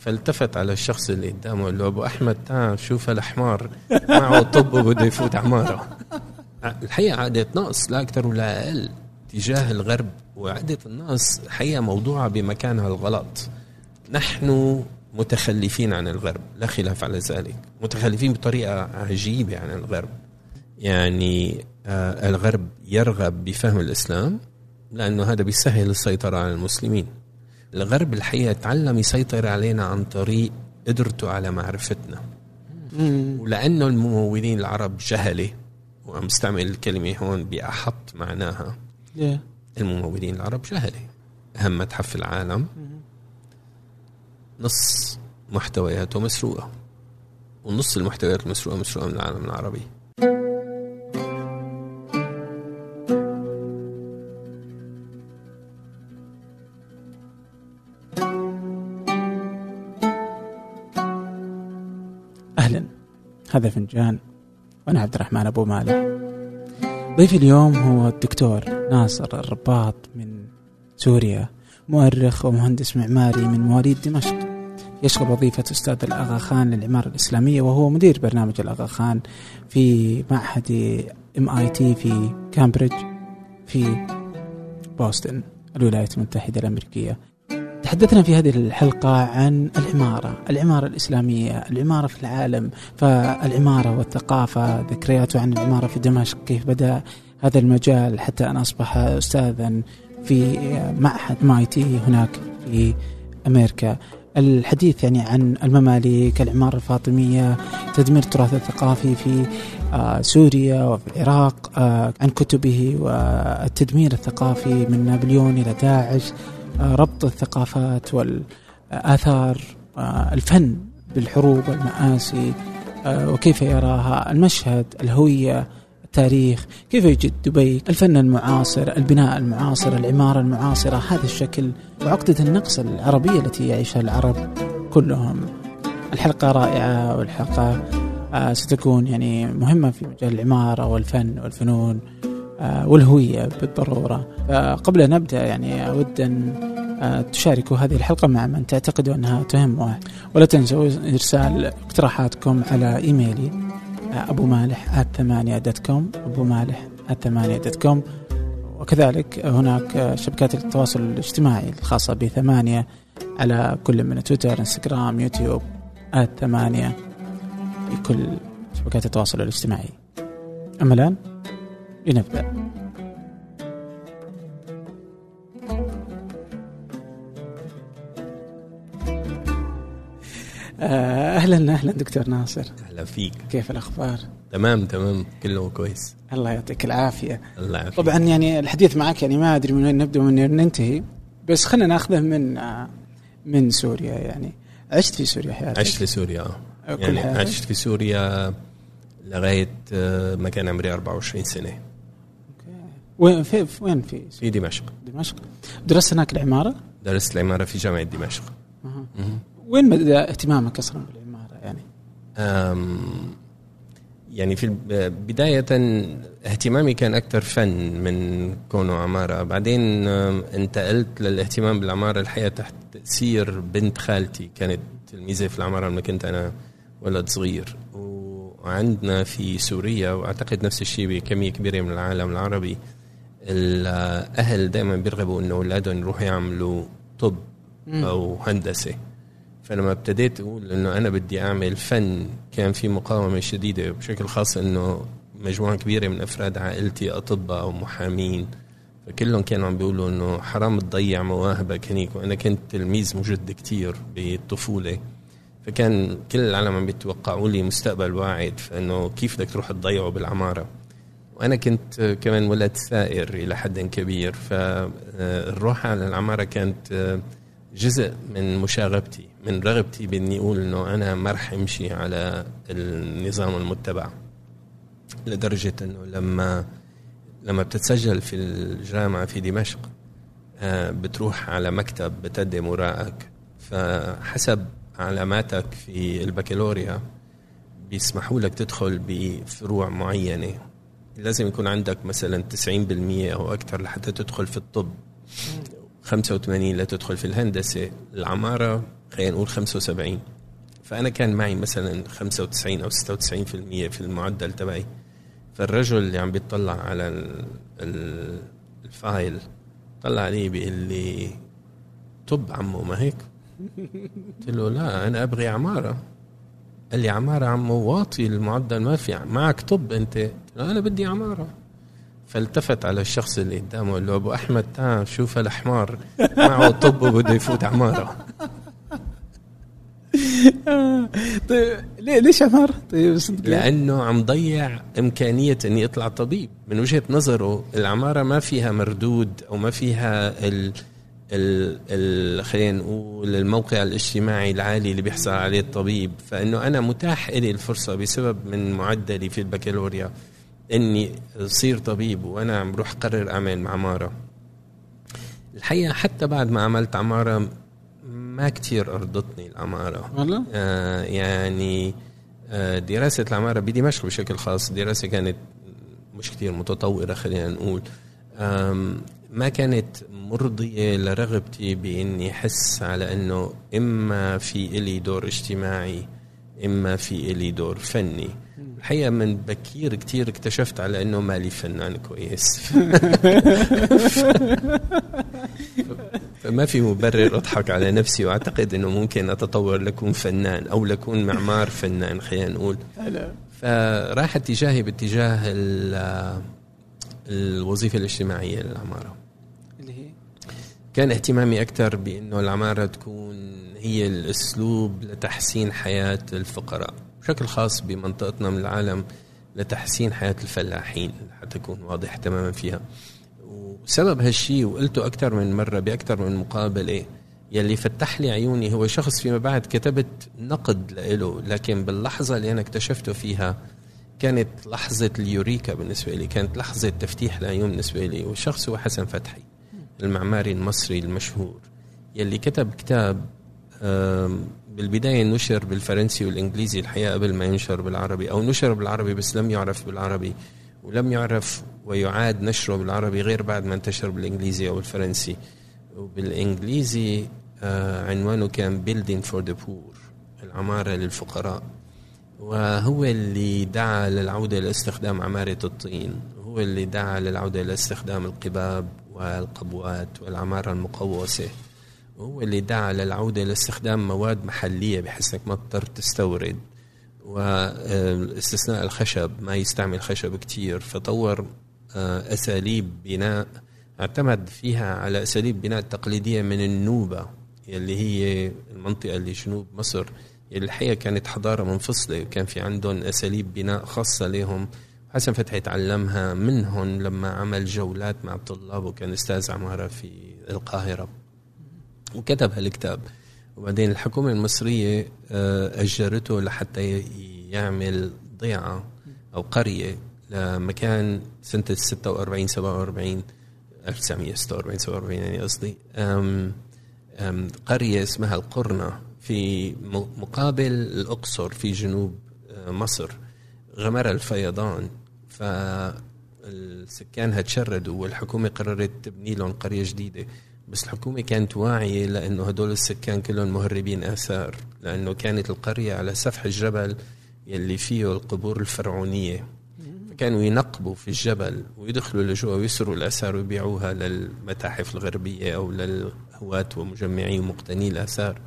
فالتفت على الشخص اللي قدامه قال له أبو أحمد تعال شوف الحمار معه طب وبده يفوت عماره. الحقيقة عاده نقص لا أكثر ولا أقل تجاه الغرب وعاده النقص حقيقة موضوعة بمكانها الغلط نحن متخلفين عن الغرب لا خلاف على ذلك متخلفين بطريقة عجيبة عن الغرب. يعني آه الغرب يرغب بفهم الإسلام لأنه هذا بيسهل السيطرة على المسلمين. الغرب الحقيقة تعلم يسيطر علينا عن طريق قدرته على معرفتنا. ولأنه الممولين العرب جهلة وعم استعمل الكلمة هون بأحط معناها. Yeah. الممولين العرب جهلة. أهم متحف في العالم. نص محتوياته مسروقة. ونص المحتويات المسروقة مسروقة من العالم العربي. هذا فنجان وأنا عبد الرحمن أبو مالح ضيفي اليوم هو الدكتور ناصر الرباط من سوريا مؤرخ ومهندس معماري من مواليد دمشق. يشغل وظيفة أستاذ الأغا خان للعمارة الإسلامية وهو مدير برنامج الأغا خان في معهد MIT في كامبريدج في بوسطن الولايات المتحدة الأمريكية. تحدثنا في هذه الحلقة عن العمارة العمارة الإسلامية العمارة في العالم فالعمارة والثقافة ذكرياته عن العمارة في دمشق كيف بدأ هذا المجال حتى أن أصبح أستاذا في معهد مايتي هناك في أمريكا. الحديث يعني عن المماليك العمارة الفاطمية تدمير التراث الثقافي في سوريا وفي العراق عن كتبه والتدمير الثقافي من نابليون إلى داعش. ربط الثقافات والآثار الفن بالحروب والمآسي وكيف يراها المشهد الهوية التاريخ كيف يجد دبي الفن المعاصر البناء المعاصر العمارة المعاصرة هذا الشكل وعقدة النقص العربية التي يعيشها العرب كلهم. الحلقة رائعة والحلقة ستكون يعني مهمة في مجال العمارة والفن والفنون. والهوية بالضرورة. فقبل أن نبدأ يعني أود أن تشاركوا هذه الحلقة مع من تعتقدوا أنها تهم ولا تنسوا إرسال اقتراحاتكم على إيميلي أبو مالح ثمانية dot com أبو مالح ثمانية dot com وكذلك هناك شبكات التواصل الاجتماعي الخاصة بثمانية على كل من تويتر إنستغرام يوتيوب ثمانية في كل شبكات التواصل الاجتماعي. أما الآن لنبدأ. أهلا أهلا دكتور ناصر. أهلا فيك. كيف الأخبار؟ تمام تمام. كله كويس. الله يعطيك العافية. الله يعافيك. طبعا يعني الحديث معك يعني ما أدري من وين نبدأ ومن وين ننتهي بس خلينا ناخذه من من سوريا يعني. عشت في سوريا حياتك؟ عشت في سوريا يعني حياتك. عشت في سوريا لغاية ما كان عمري 24 سنة. وين في وين في؟ في دمشق. دمشق. درست هناك العمارة؟ درست العمارة في جامعة دمشق. أه. وين بدا اهتمامك أصلا بالعمارة يعني؟ أم يعني في بداية اهتمامي كان أكثر فن من كونه عمارة. بعدين انتقلت للاهتمام بالعمارة. الحقيقة تحت تأثير بنت خالتي. كانت تلميذة في العمارة لما كنت أنا ولد صغير. وعندنا في سوريا وأعتقد نفس الشيء بكمية كبيرة من العالم العربي الأهل دائما بيرغبوا أنه أولادهم يروحوا يعملوا طب أو هندسة. فلما ابتديت أقول إنه أنا بدي أعمل فن كان في مقاومة شديدة بشكل خاص إنه مجموعة كبيرة من أفراد عائلتي أطباء أو محامين فكلهم كانوا عم بيقولوا إنه حرام تضيع مواهبك هنيك. وأنا كنت تلميذ مجد كتير بالطفولة. فكان كل العالم عم بيتوقعوا لي مستقبل واعد فإنه كيف بدك تروح تضيعه بالعمارة؟ وأنا كنت كمان ولد ثائر إلى حد كبير فالروح على العمارة كانت جزء من مشاغبتي من رغبتي بإني أقول إنه أنا ما رح أمشي على النظام المتبع لدرجة إنه لما لما بتتسجل في الجامعة في دمشق بتروح على مكتب بتقدم اوراقك فحسب علاماتك في البكالوريا بيسمحوا لك تدخل بفروع معينة. لازم يكون عندك مثلا 90% أو أكثر لحتى تدخل في الطب. 85 لتدخل في الهندسة. العمارة خلينا نقول 75 فأنا كان معي مثلا 95 أو 96% في المعدل تبعي. فالرجل اللي عم بيطلع على ال- ال- الفايل طلع علي بيقول لي طب عمو ما هيك؟ قلت له لا أنا أبغي عمارة. قال لي عمارة عمو واطي المعدل ما في معك طب انت. أنا بدي عمارة. فالتفت على الشخص اللي قدامه قال له أبو أحمد تعال شوف الحمار معه طب وبده يفوت عمارة. طيب ليه ليش عمار؟ طيب لأنه عم ضيع إمكانية اني اطلع طبيب. من وجهة نظره العمارة ما فيها مردود أو ما فيها ال ال ال خلينا نقول الموقع الاجتماعي العالي اللي بيحصل عليه الطبيب فإنه أنا متاح لي الفرصة بسبب من معدلي في البكالوريا إني أصير طبيب وأنا عم بروح قرر أعمل عمارة. الحقيقة حتى بعد ما عملت عمارة ما كتير أرضتني العمارة. والله؟ آه يعني آه دراسة العمارة بدمشق بشكل خاص دراسة كانت مش كتير متطورة خلينا نقول. ما كانت مرضية لرغبتي بإني أحس على أنه إما في إلي دور اجتماعي إما في إلي دور فني. الحقيقة من بكير كتير اكتشفت على أنه مالي فنان كويس. فما في مبرر أضحك على نفسي وأعتقد أنه ممكن أتطور لكون فنان أو لكون معمار فنان خلينا نقول. فراح اتجاهي باتجاه ال- الوظيفة الاجتماعية للعمارة. اللي هي كان اهتمامي أكثر بأنه العمارة تكون هي الأسلوب لتحسين حياة الفقراء بشكل خاص بمنطقتنا من العالم لتحسين حياة الفلاحين حتى اكون واضح تماما فيها. وسبب هالشيء وقلته أكثر من مرة باكثر من مقابلة يلي فتح لي عيوني هو شخص فيما بعد كتبت نقد له لكن باللحظة اللي أنا اكتشفته فيها كانت لحظة اليوريكا بالنسبة لي كانت لحظة تفتيح العيون بالنسبة لي والشخص هو حسن فتحي. المعماري المصري المشهور يلي كتب كتاب بالبداية نشر بالفرنسي والإنجليزي الحقيقة قبل ما ينشر بالعربي أو نشر بالعربي بس لم يعرف بالعربي ولم يعرف ويعاد نشره بالعربي غير بعد ما انتشر بالإنجليزي أو الفرنسي وبالإنجليزي آه، عنوانه كان Building for the Poor العمارة للفقراء. وهو اللي دعا للعودة لاستخدام عمارة الطين هو اللي دعا للعودة لاستخدام القباب والقبوات والعمارة المقوسة. وهو اللي دعا للعودة لاستخدام مواد محلية بحيث إنك ما تضطر تستورد. واستثناء الخشب ما يستعمل خشب كتير. فطور آه، أساليب بناء اعتمد فيها على أساليب بناء تقليدية من النوبة اللي هي المنطقة اللي جنوب مصر اللي الحقيقة كانت حضارة منفصلة. وكان في عندهم أساليب بناء خاصة لهم حسن فتحي تعلمها منهم لما عمل جولات مع الطلاب وكان أستاذ عمارة في القاهرة. وكتب هالكتاب. وبعدين الحكومة المصرية آه، أجرته لحتى يعمل ضيعة أو قرية لمكان سنة 46 47 1946 47 يعني قصدي. قرية اسمها القرنة في مقابل الأقصر في جنوب آه، مصر. غمر الفيضان. فالسكان تشردوا والحكومة قررت تبني لهم قرية جديدة. بس الحكومة كانت واعية لأنه هدول السكان كلهم مهربين آثار لأنه كانت القرية على سفح الجبل يلي فيه القبور الفرعونية. فكانوا ينقبوا في الجبل ويدخلوا لجوا ويسروا الآثار ويبيعوها للمتاحف الغربية أو للهواة ومجمعي ومقتني الآثار.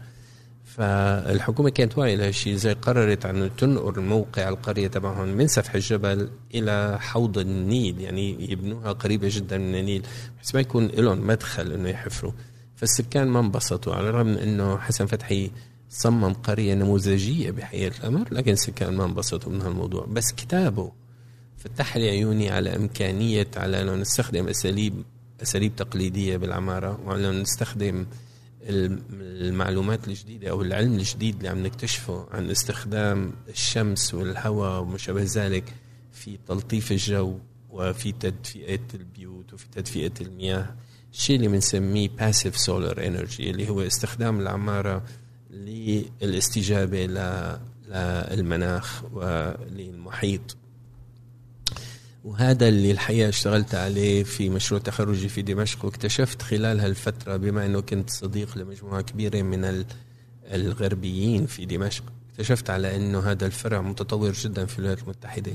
فالحكومة كانت واعية لهالشيء زي قررت أنه تنقل موقع القرية تبعهم من سفح الجبل إلى حوض النيل يعني يبنوها قريبة جدا من النيل بحيث ما يكون لهم مدخل أنه يحفروا. فالسكان ما انبسطوا على الرغم من أنه حسن فتحي صمم قرية نموذجية بحقيقة الأمر لكن السكان ما انبسطوا من هالموضوع. بس كتابه فتح لي عيوني على إمكانية على أنه نستخدم أساليب أساليب تقليدية بالعمارة وعلى أنه نستخدم المعلومات الجديدة أو العلم الجديد اللي عم نكتشفه عن استخدام الشمس والهواء وما شابه ذلك في تلطيف الجو وفي تدفئة البيوت وفي تدفئة المياه الشيء اللي بنسميه passive solar energy اللي هو استخدام العمارة للاستجابة للمناخ وللمحيط. وهذا اللي الحقيقة اشتغلت عليه في مشروع تخرجي في دمشق واكتشفت خلال هالفترة بما أنه كنت صديق لمجموعة كبيرة من الغربيين في دمشق اكتشفت على أنه هذا الفرع متطور جدا في الولايات المتحدة.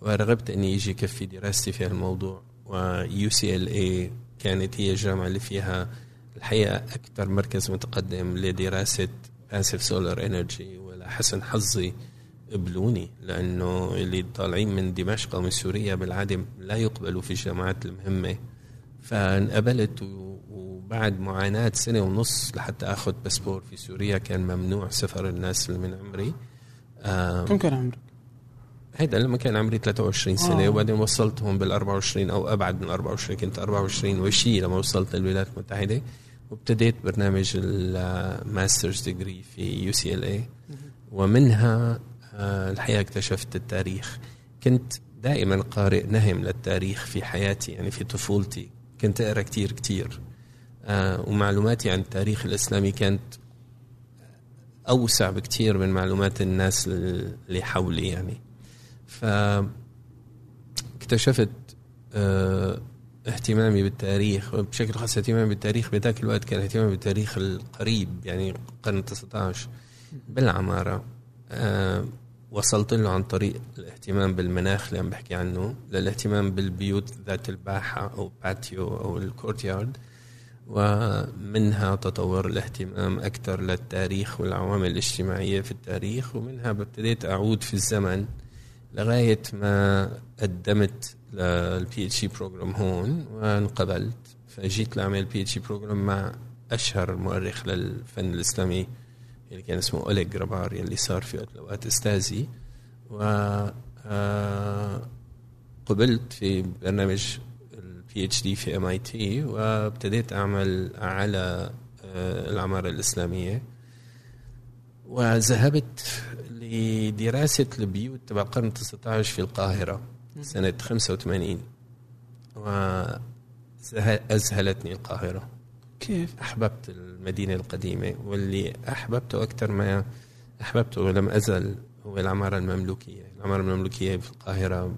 ورغبت أني إجي كفي دراستي في الموضوع و UCLA كانت هي الجامعة اللي فيها الحقيقة أكثر مركز متقدم لدراسة passive solar energy ولحسن حظي. قبلوني لأنه اللي طالعين من دمشق أو من سوريا بالعادة لا يقبلوا في الجامعات المهمة. فانقبلت وبعد معاناة سنة ونص لحتى آخذ باسبور في سوريا كان ممنوع سفر الناس اللي من عمري. كم كان عمرك؟ هيدا لما كان عمري 23 سنه آه. وبعدين وصلت هون بال 24 أو أبعد من 24 كنت 24 وشي لما وصلت للولايات المتحدة. وابتديت برنامج ال master's degree في UCLA ومنها آه، الحقيقة اكتشفت التاريخ. كنت دائما قارئ نهم للتاريخ في حياتي يعني في طفولتي. كنت أقرأ كثير كثير آه، ومعلوماتي عن التاريخ الإسلامي كانت أوسع بكثير من معلومات الناس اللي حولي يعني. ف اكتشفت آه، اهتمامي بالتاريخ وبشكل خاص اهتمامي بالتاريخ بذاك الوقت كان اهتمامي بالتاريخ القريب يعني القرن 19 بالعمارة. أه وصلت له عن طريق الاهتمام بالمناخ اللي عم بحكي عنه للاهتمام بالبيوت ذات الباحة أو باتيو أو الكورتيارد ومنها تطور الاهتمام أكثر للتاريخ والعوامل الاجتماعية في التاريخ. ومنها ابتديت أعود في الزمن لغاية ما قدمت لل PhD program هون وانقبلت. فجيت لأعمل PhD program مع أشهر مؤرخ للفن الإسلامي اللي كان اسمه أوليغ جرابار اللي صار في وقت الأوقات أستاذي. و آه، قبلت في برنامج ال PhD في MIT وابتديت أعمل على آه، العماره الإسلامية. وذهبت لدراسة البيوت تبع القرن 19 في القاهرة سنة 85 وأذهلتني القاهرة. كيف؟ أحببت المدينة القديمة واللي أحببته أكثر ما أحببته ولم أزل هو العمارة المملوكية. العمارة المملوكية في القاهرة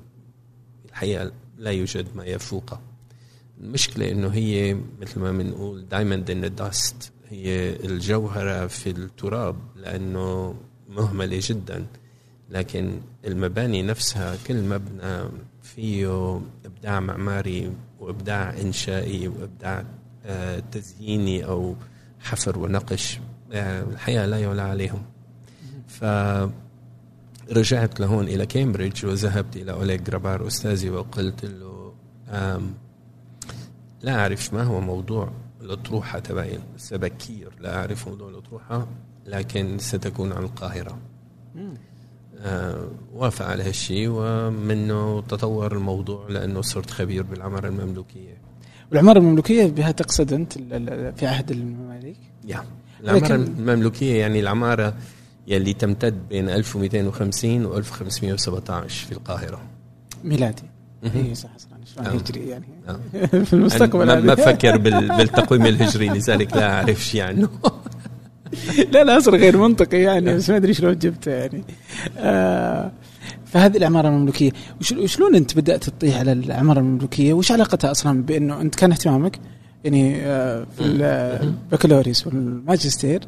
الحقيقة لا يوجد ما يفوقها المشكلة إنه هي مثل ما بنقول دايموند ان داست هي الجوهرة في التراب لأنه مهملة جدا. لكن المباني نفسها كل مبنى فيه إبداع معماري وإبداع إنشائي وإبداع تزييني أو حفر ونقش آه، الحقيقة لا يعلى عليهم. ف رجعت لهون إلى كامبريدج وذهبت إلى أوليغ جرابار أستاذي وقلت له لا أعرف ما هو موضوع الأطروحة تبعي سبكير لا أعرف موضوع الأطروحة لكن ستكون عن القاهرة. آه وافق على هالشيء ومنه تطور الموضوع لأنه صرت خبير بالعمارة المملوكية. والعمارة المملوكية بها تقصد أنت في عهد المماليك؟ يا. العمارة المملوكية يعني العمارة يلي تمتد بين 1250 و 1517 في القاهرة. ميلادي. اي صح صح شلون يجري يعني. في المستقبل ما, ما بفكر بالتقويم الهجري لذلك لا اعرف شيء عنه لا لا أصلا غير منطقي يعني بس ما أدري شلون جبته يعني. آه. فهذه العمارة المملوكية. وشلون أنت بدأت تطيح على العمارة المملوكية؟ وش علاقتها أصلا بأنه أنت كان اهتمامك؟ يعني آه في البكالوريوس والماجستير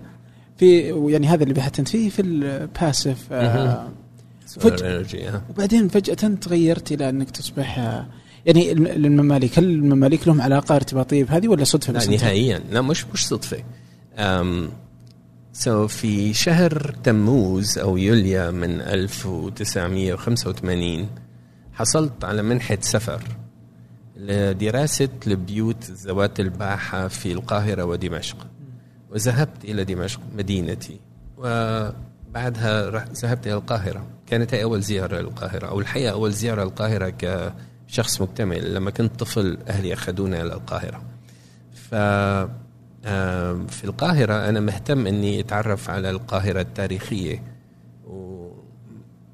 في يعني هذا اللي بحثت فيه في الباسف آه. وبعدين فجأة تغيرت إلى أنك تصبح آه يعني المماليك هل المماليك لهم علاقة ارتباطية بهذه ولا صدفة لا نهائيا. لا مش مش صدفة. سو so في شهر تموز أو يوليا من 1985 حصلت على منحة سفر لدراسة البيوت ذوات الباحة في القاهرة ودمشق. وذهبت إلى دمشق مدينتي. وبعدها ذهبت إلى القاهرة. كانت هي أول زيارة للقاهرة أو الحقيقة أول زيارة للقاهرة كشخص مكتمل. لما كنت طفل أهلي أخذوني إلى القاهرة. ف في القاهرة أنا مهتم إني أتعرف على القاهرة التاريخية. و...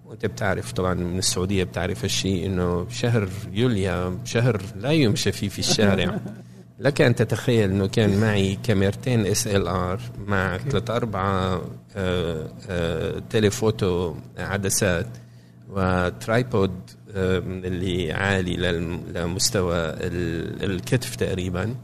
وأنت بتعرف طبعا من السعودية بتعرف هالشيء إنه شهر يوليو شهر لا يمشى فيه في الشارع. لك أن تتخيل أنه كان معي كاميرتين SLR مع ثلاث أربعة آه، آه، telephoto عدسات و tripod آه، اللي عالي لمستوى ال- الكتف تقريبا.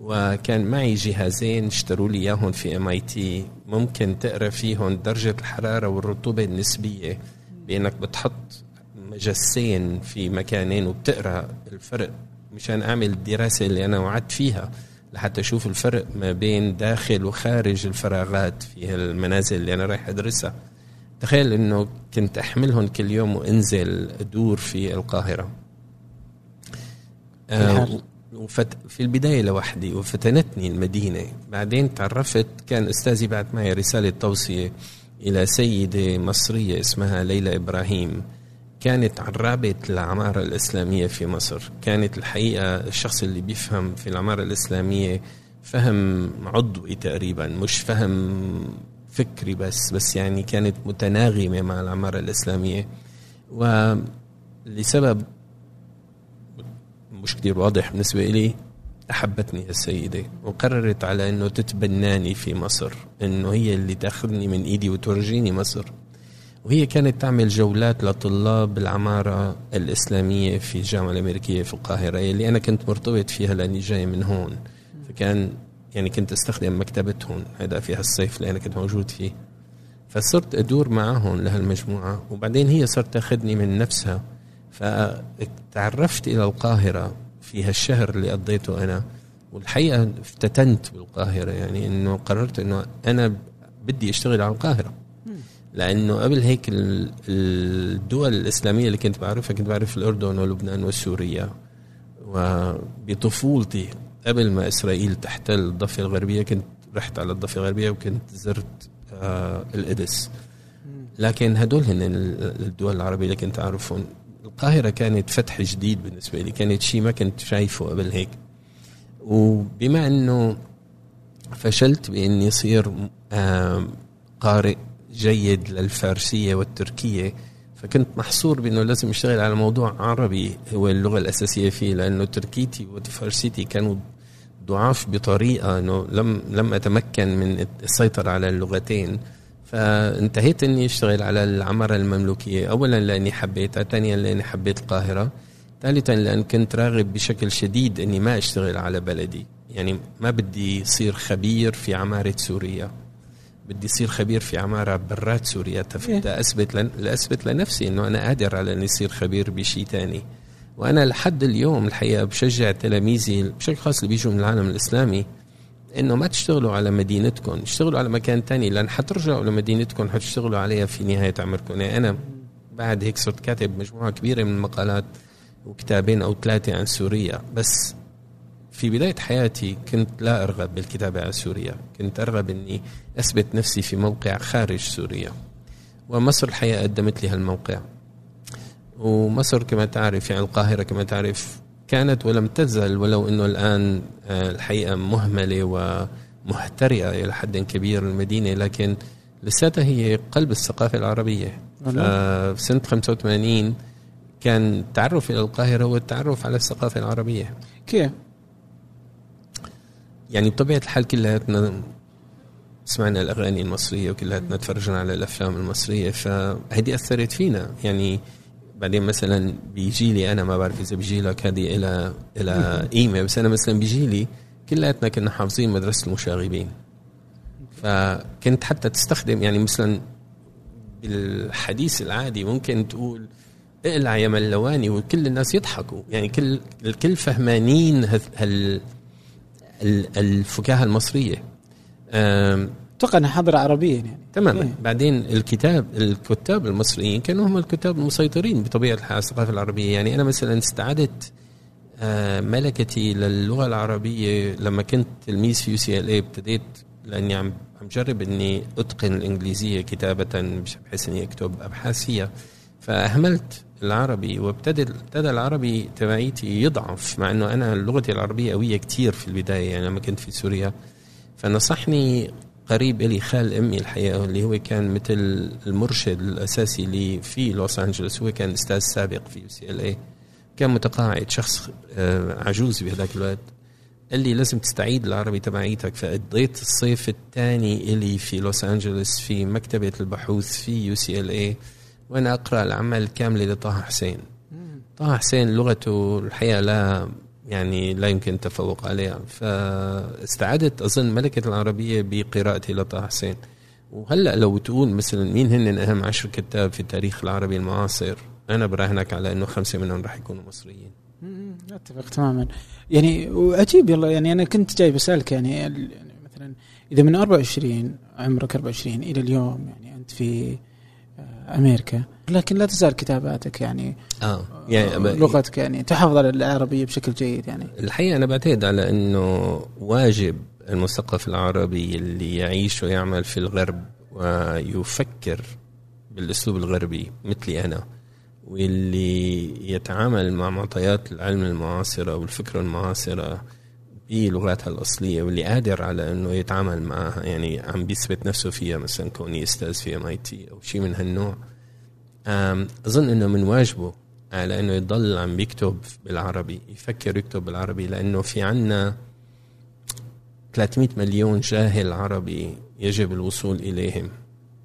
وكان معي جهازين اشتروا لي إياهم في MIT ممكن تقرأ فيهم درجة الحرارة والرطوبة النسبية بأنك بتحط مجسين في مكانين وبتقرأ الفرق. مشان أعمل الدراسة اللي أنا وعدت فيها لحتى أشوف الفرق ما بين داخل وخارج الفراغات في المنازل اللي أنا رايح أدرسها. تخيل إنه كنت أحملهم كل يوم وأنزل أدور في القاهرة. آه وفت في البداية لوحدي وفتنتني المدينة. بعدين تعرفت كان أستاذي بعت معي رسالة توصية إلى سيدة مصرية اسمها ليلى إبراهيم. كانت عرابة العمارة الإسلامية في مصر. كانت الحقيقة الشخص اللي بيفهم في العمارة الإسلامية فهم عضوي تقريبا مش فهم فكري بس بس يعني كانت متناغمة مع العمارة الإسلامية. ولسبب مش كتير واضح بالنسبة لي أحبتني السيدة وقررت على أنه تتبناني في مصر أنه هي اللي تاخذني من إيدي وتورجيني مصر. وهي كانت تعمل جولات لطلاب العمارة الإسلامية في الجامعة الأمريكية في القاهرة اللي أنا كنت مرتبط فيها لأني جاي من هون. فكان يعني كنت أستخدم مكتبتهم هذا في هالصيف اللي أنا كنت موجود فيه. فصرت أدور معهم لهالمجموعة وبعدين هي صارت تاخذني من نفسها. فتعرفت إلى القاهرة في هالشهر اللي قضيته أنا والحقيقة افتتنت بالقاهرة يعني إنه قررت إنه أنا بدي أشتغل على القاهرة. لأنه قبل هيك ال- الدول الإسلامية اللي كنت بعرفها كنت بعرف الأردن ولبنان وسوريا وبطفولتي قبل ما إسرائيل تحتل الضفة الغربية كنت رحت على الضفة الغربية وكنت زرت آه القدس. لكن هدول هن ال- الدول العربية اللي كنت أعرفهم. القاهرة كانت فتح جديد بالنسبة لي كانت شيء ما كنت شايفه قبل هيك. وبما إنه فشلت باني اصير آم، قارئ جيد للفارسية والتركية فكنت محصور بإنه لازم أشتغل على موضوع عربي هو اللغة الأساسية فيه لأنه تركيتي وفارسيتي كانوا ضعاف بطريقة إنه لم لم أتمكن من السيطرة على اللغتين. فانتهيت اني اشتغل على العمارة المملوكية. اولا لأني حبيتها ثانيا لأني حبيت القاهرة ثالثا لأن كنت راغب بشكل شديد إني ما أشتغل على بلدي. يعني ما بدي اصير خبير في عمارة سوريا. بدي اصير خبير في عمارة برات سوريا. تفتا اثبت لن... لأثبت لنفسي إنه أنا قادر على اني اصير خبير بشيء ثاني وأنا لحد اليوم الحقيقة بشجع تلاميذي بشكل خاص اللي بيجوا من العالم الإسلامي إنه ما تشتغلوا على مدينتكم اشتغلوا على مكان تاني لأن حترجعوا لمدينتكم حتشتغلوا عليها في نهاية عمركم. يعني أنا بعد هيك صرت كاتب مجموعة كبيرة من المقالات وكتابين أو ثلاثة عن سوريا. بس في بداية حياتي كنت لا أرغب بالكتابة عن سوريا. كنت أرغب أني أثبت نفسي في موقع خارج سوريا. ومصر الحقيقة قدمت لي هالموقع. ومصر كما تعرف يعني القاهرة كما تعرف كانت ولم تزل ولو أنه الآن آه، الحقيقة مهملة ومهترئة إلى حد كبير المدينة لكن لساتها هي قلب الثقافة العربية والله. في سنة 85 كان التعرف إلى القاهرة هو التعرف على الثقافة العربية كيف؟ يعني بطبيعة الحال كلياتنا سمعنا الأغاني المصرية وكلياتنا تفرجنا على الأفلام المصرية فهذه أثرت فينا يعني بعدين مثلا بيجي لي أنا ما بعرف إذا بيجي لك هذه إلى إلى قيمة بس أنا مثلا بيجي لي كلياتنا كنا حافظين مدرسة المشاغبين. فكنت حتى تستخدم يعني مثلا بالحديث العادي ممكن تقول اقلع يا ملواني وكل الناس يضحكوا. يعني كل الكل فهمانين هال- هال ال- الفكاهة المصرية. أتوقع إنها حضره عربيه يعني. تماما. إيه. بعدين الكتاب الكتاب المصريين كانوا هم الكتاب المسيطرين بطبيعة الحال الثقافة العربية. يعني أنا مثلا استعدت آه، ملكتي للغة العربية لما كنت تلميذ في UCLA ابتديت لأني عم عم جرب إني أتقن الإنجليزية كتابة بحيث اني اكتب ابحاث فيها فأهملت العربي وابتدى ابتدى العربي تبعيتي يضعف مع إنه أنا لغتي العربية قوية كتير في البداية. يعني لما كنت في سوريا فنصحني قريب إلي خال أمي الحقيقة اللي هو كان مثل المرشد الأساسي لي في لوس أنجلوس هو كان أستاذ سابق في UCLA كان متقاعد شخص آه، عجوز بهذاك الوقت. قال لي لازم تستعيد العربي تبعيتك. فقضيت الصيف الثاني إلي في لوس أنجلوس في مكتبة البحوث في UCLA وأنا أقرأ الاعمال الكامله لطه حسين. طه حسين لغته الحقيقة لا يعني لا يمكن التفوق عليها. فاستعدت أظن ملكة العربية بقراءتي لطه حسين. وهلأ لو تقول مثلا مين هن أهم عشر كتاب في التاريخ العربي المعاصر؟ أنا براهنك على إنه خمسة منهم راح يكونوا مصريين. أتفق تماما. يعني وعجيب يلا يعني أنا كنت جاي بسألك يعني, يعني مثلا إذا من 24 عمرك 24 إلى اليوم يعني أنت في أمريكا. لكن لا تزال كتاباتك يعني آه يعني لغتك يعني تحافظ على العربية بشكل جيد يعني. الحقيقة أنا بعتقد على إنه واجب المثقف العربي اللي يعيش ويعمل في الغرب ويفكر بالأسلوب الغربي مثلي أنا واللي يتعامل مع معطيات العلم المعاصرة والفكرة المعاصرة بلغاتها الأصلية واللي قادر على أنه يتعامل معها يعني عم بيثبت نفسه فيها مثلا كوني أستاذ في ام اي تي أو شيء من هالنوع. أظن أنه من واجبه على أنه يضل عم بيكتب بالعربي يفكر يكتب بالعربي لأنه في عنا 300 مليون جاهل عربي يجب الوصول إليهم.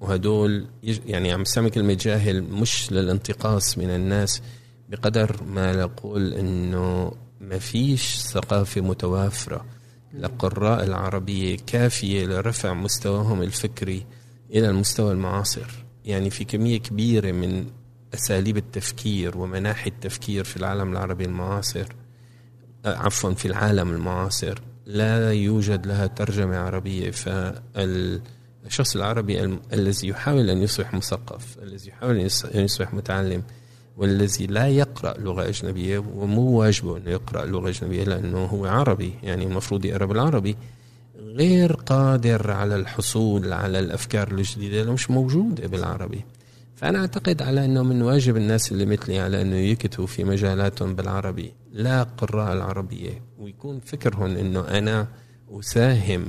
وهدول يعني عم استعمل كلمة جاهل مش للانتقاص من الناس بقدر ما نقول إنه ما فيش ثقافة متوافرة. لقراء العربية كافية لرفع مستواهم الفكري إلى المستوى المعاصر. يعني في كمية كبيرة من أساليب التفكير ومناحي التفكير في العالم العربي المعاصر عفوا في العالم المعاصر لا يوجد لها ترجمة عربية. فال الشخص العربي الذي يحاول أن يصبح مثقف الذي يحاول أن يصبح متعلم والذي لا يقرأ لغة أجنبية ومو واجبه أنه يقرأ لغة أجنبية لأنه هو عربي يعني المفروض يقرأ بالعربي. غير قادر على الحصول على الأفكار الجديدة لأنه مش موجودة بالعربي. فأنا أعتقد على أنه من واجب الناس اللي مثلي على أنه يكتبوا في مجالاتهم بالعربي. لا قراء العربية. ويكون فكرهم أنه أنا أساهم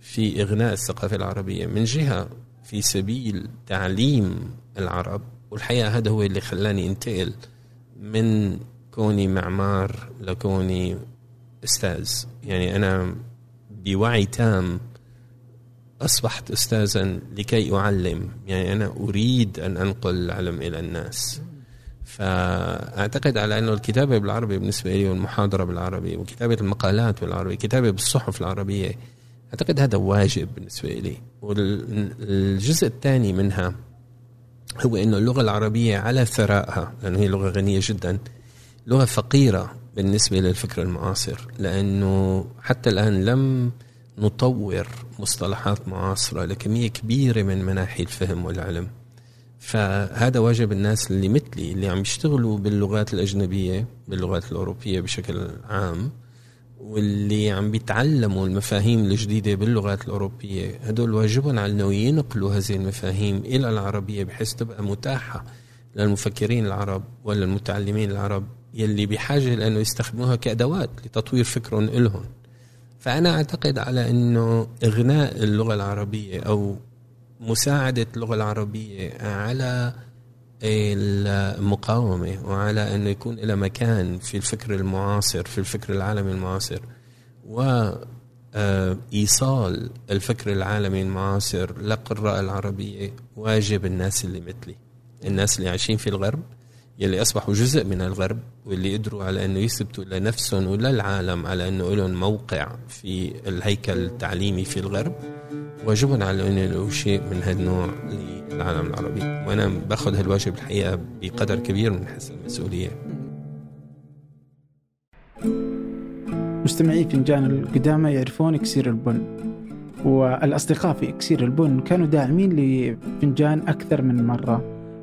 في إغناء الثقافة العربية من جهة في سبيل تعليم العرب. والحقيقة هذا هو اللي خلاني انتقل من كوني معمار لكوني أستاذ. يعني أنا بوعي تام أصبحت أستاذا لكي أعلم. يعني أنا أريد أن أنقل العلم إلى الناس. فأعتقد على أنه الكتابة بالعربي بالنسبة لي والمحاضرة بالعربي وكتابة المقالات بالعربي كتابة بالصحف العربية أعتقد هذا واجب بالنسبة لي. والجزء الثاني منها هو إنه اللغة العربية على ثرائها لأنه هي لغة غنية جدا لغة فقيرة بالنسبة للفكر المعاصر لأنه حتى الآن لم نطور مصطلحات معاصرة لكميه كبيرة من مناحي الفهم والعلم. فهذا واجب الناس اللي مثلي اللي عم يشتغلوا باللغات الأجنبية باللغات الأوروبية بشكل عام واللي عم بيتعلموا المفاهيم الجديدة باللغات الأوروبية هدول واجبهم على أنه ينقلوا هذه المفاهيم إلى العربية بحيث تبقى متاحة للمفكرين العرب ولا المتعلمين العرب يلي بحاجة لأنه يستخدموها كأدوات لتطوير فكرهم إلهم. فأنا أعتقد على أنه إغناء اللغة العربية أو مساعدة اللغة العربية على المقاومة وعلى أنه يكون لها مكان في الفكر المعاصر في الفكر العالمي المعاصر. و آه، الفكر العالمي المعاصر للقراء العربية واجب الناس اللي مثلي. الناس اللي عايشين في الغرب يلي أصبحوا جزء من الغرب واللي قدروا على أنه يثبتوا لنفسهم وللعالم على أنه لهم موقع في الهيكل التعليمي في الغرب. واجبهم على أنه يلاقوا شيء من هالنوع للعالم العربي. وأنا باخذ هالواجب الحقيقة بقدر كبير من حس المسؤولية. مستمعي فنجان القدامى يعرفون إكسير البن والأصدقاء في إكسير البن كانوا داعمين لفنجان أكثر من مرة.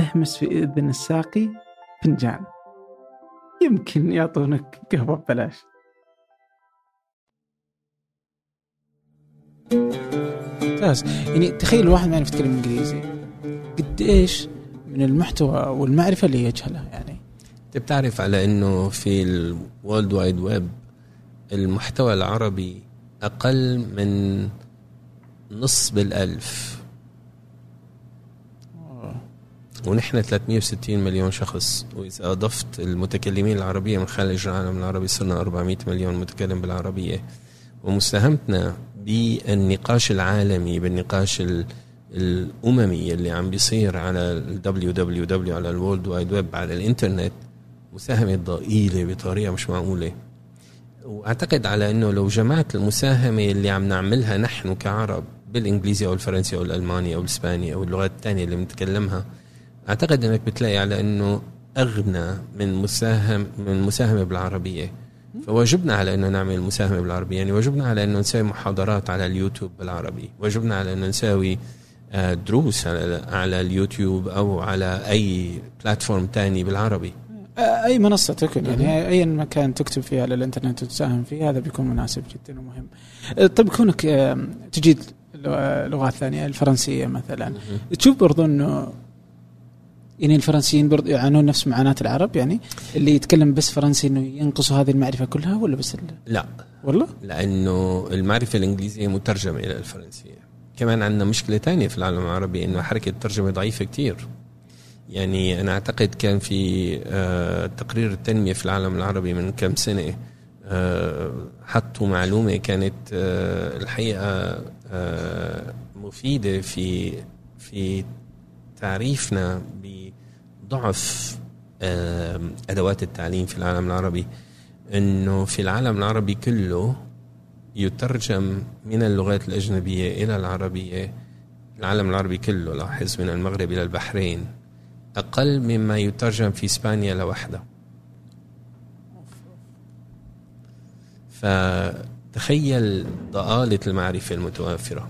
اهمس في إذن الساقي فنجان. يمكن يعطونك قهوة ببلاش. ممتاز. يعني تخيل الواحد ما يعرف يتكلم إنجليزي. قد إيش من المحتوى والمعرفة اللي يجهلها يعني؟ أنت بتعرف على إنه في الورلد وايد ويب المحتوى العربي أقل من نص بالألف. ونحن 360 مليون شخص. وإذا اضفت المتكلمين العربية من خارج العالم العربي صرنا 400 مليون متكلم بالعربية. ومساهمتنا بالنقاش العالمي بالنقاش الأممي اللي عم بيصير على WW على ال World Wide Web على الإنترنت مساهمة ضئيلة بطريقة مش معقولة. وأعتقد على إنه لو جمعت المساهمة اللي عم نعملها نحن كعرب بالانجليزي أو الفرنسي أو الالماني أو الاسباني أو اللغات الثانية اللي بنتكلمها أعتقد إنك بتلاقي على إنه أغنى من مساهم من مساهمة بالعربية. فواجبنا على إنه نعمل مساهمة بالعربية. يعني واجبنا على إنه نسوي محاضرات على اليوتيوب بالعربي. واجبنا على إنه نسوي آه، دروس على على اليوتيوب أو على أي بلاتفورم تاني بالعربي. أي منصة تكن يعني اي مكان تكتب فيه على الإنترنت وتساهم فيه هذا بيكون مناسب جدا ومهم. طيب كونك تجيد لغات ثانية الفرنسية مثلا. تشوف برضو إنه يعني الفرنسيين برضو يعانون نفس معاناة العرب؟ يعني اللي يتكلم بس فرنسي إنه ينقصوا هذه المعرفة كلها ولا بس لا. والله؟ لأنه المعرفة الإنجليزية مترجمة إلى الفرنسية. كمان عندنا مشكلة ثانية في العالم العربي إنه حركة الترجمة ضعيفة كثير يعني أنا أعتقد كان في آه، تقرير التنمية في العالم العربي من كم سنة آه، حطوا معلومة كانت آه، الحقيقة مفيدة في في تعريفنا بضعف أدوات التعليم في العالم العربي إنه في العالم العربي كله يترجم من اللغات الأجنبية إلى العربية. العالم العربي كله لاحظ من المغرب إلى البحرين أقل مما يترجم في إسبانيا لوحدها فتخيل ضآلة المعرفة المتوافرة.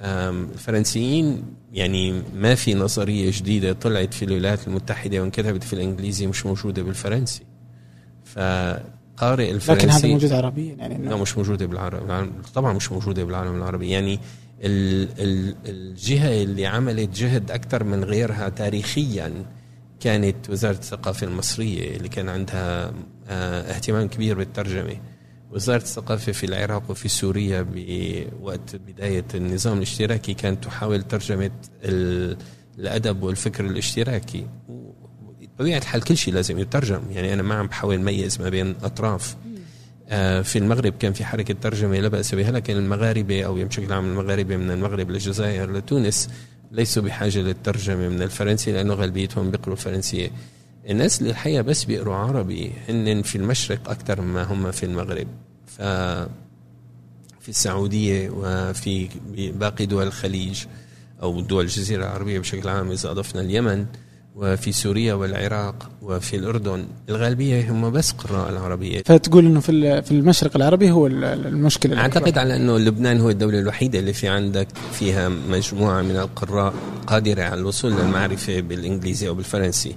الفرنسيين يعني ما في نظرية جديدة طلعت في الولايات المتحدة وانكتبت في الإنجليزي مش موجودة بالفرنسي. فقارئ الفرنسي لكن هذا موجود عربيا يعني. لا مش موجودة بالعربي طبعا مش موجودة بالعالم العربي. يعني ال ال الجهة اللي عملت جهد أكثر من غيرها تاريخيا كانت وزارة الثقافة المصرية اللي كان عندها آه اهتمام كبير بالترجمة. وزارة الثقافة في العراق وفي سوريا بوقت بداية النظام الاشتراكي كانت تحاول ترجمة الأدب والفكر الاشتراكي. بطبيعة الحال كل شيء لازم يترجم. يعني أنا ما عم بحاول أميز ما بين أطراف. آه، في المغرب كان في حركة ترجمة لا بأس بها لكن المغاربة أو بشكل عام المغاربة من المغرب للجزائر لتونس ليسوا بحاجة للترجمة من الفرنسي لأنه غالبيتهم بيقروا الفرنسية. الناس اللي الحقيقة بس بيقروا عربي هن في المشرق أكثر ما هم في المغرب. ف في السعودية وفي باقي دول الخليج أو دول الجزيرة العربية بشكل عام إذا أضفنا اليمن وفي سوريا والعراق وفي الأردن الغالبية هم بس قراء العربية. فتقول أنه في في المشرق العربي هو المشكلة الأكبر. أعتقد على أنه لبنان هو الدولة الوحيدة اللي في عندك فيها مجموعة من القراء قادرة على الوصول للمعرفة بالإنجليزي أو بالفرنسي.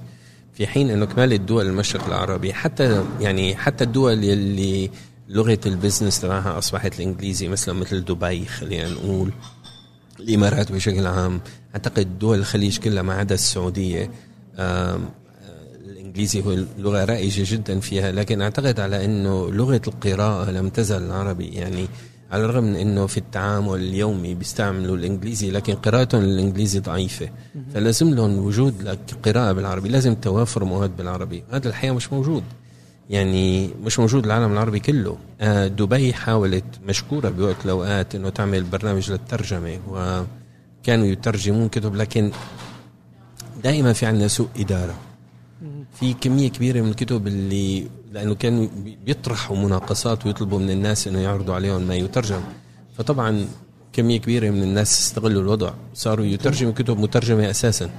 في حين أنه كمال الدول المشرق العربي حتى يعني حتى الدول اللي لغة البزنس تبعها أصبحت الإنجليزي مثلا مثل دبي خلينا نقول الإمارات بشكل عام أعتقد دول الخليج كلها ما عدا السعودية الإنجليزي هو لغة رائجة جدا فيها لكن أعتقد على إنه لغة القراءة لم تزل العربي يعني على الرغم من إنه في التعامل اليومي بيستعملوا الإنجليزي لكن قراءتهم للإنجليزي ضعيفة. فلازم لهم وجود لك قراءه بالعربي لازم توافر مواد بالعربي. هذا الحقيقة مش موجود. يعني مش موجود العالم العربي كله. آه، دبي حاولت مشكورة بوقت الأوقات أنه تعمل برنامج للترجمة وكانوا يترجمون كتب لكن دائما في عندنا سوء إدارة. في كمية كبيرة من الكتب اللي لأنه كانوا بيطرحوا مناقصات ويطلبوا من الناس إنه يعرضوا عليهم ما يترجم. فطبعا كمية كبيرة من الناس استغلوا الوضع. صاروا يترجموا كتب مترجمة أساسا.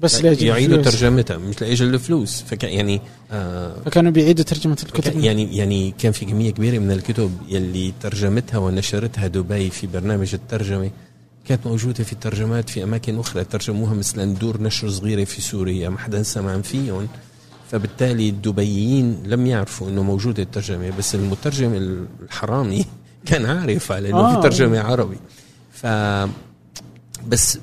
بس لأجل يعيدوا. ترجمتها مش لأجل الفلوس. فكان يعني آه فكانوا بيعيدوا ترجمة الكتب. يعني يعني كان في كمية كبيرة من الكتب يلي ترجمتها ونشرتها دبي في برنامج الترجمة. كانت موجودة في ترجمات في أماكن أخرى ترجموها مثلا دور نشر صغيرة في سوريا ما حدا سمع فيهم. فبالتالي الدبيين لم يعرفوا إنه موجوده الترجمة بس المترجم الحرامي كان عارف على انه آه. في ترجمة عربي. ف بس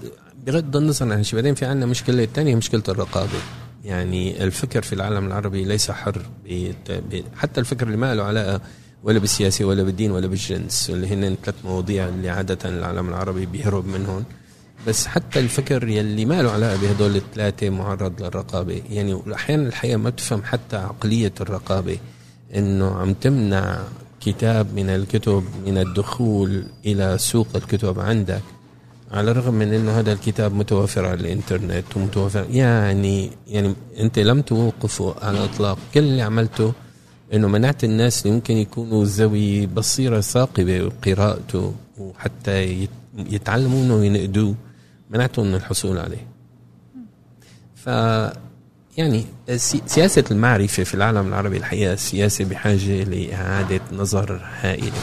بغض النظر عن هالشيء بعدين في عندنا مشكلة ثانية مشكلة الرقابة. يعني الفكر في العالم العربي ليس حر حتى الفكر اللي ما له علاقة ولا بالسياسة ولا بالدين ولا بالجنس اللي هن ثلاث مواضيع اللي عادة العالم العربي بيهرب منهم بس حتى الفكر يلي ما له علاقة بهدول الثلاثة معرض للرقابة. يعني أحيانا الحقيقة ما بتفهم حتى عقلية الرقابة إنه عم تمنع كتاب من الكتب من الدخول إلى سوق الكتب عندك على الرغم من إنه هذا الكتاب متوفر على الإنترنت ومتوفر. يعني يعني أنت لم توقفه على الإطلاق. كل اللي عملته إنه منعت الناس اللي ممكن يكونوا ذوي بصيرة ثاقبة بقراءته وحتى يت- يتعلموا منه وينقدوه منعتهم من الحصول عليه. ف يعني سي- سياسة المعرفة في العالم العربي الحقيقة سياسة بحاجة لإعادة نظر هائلة.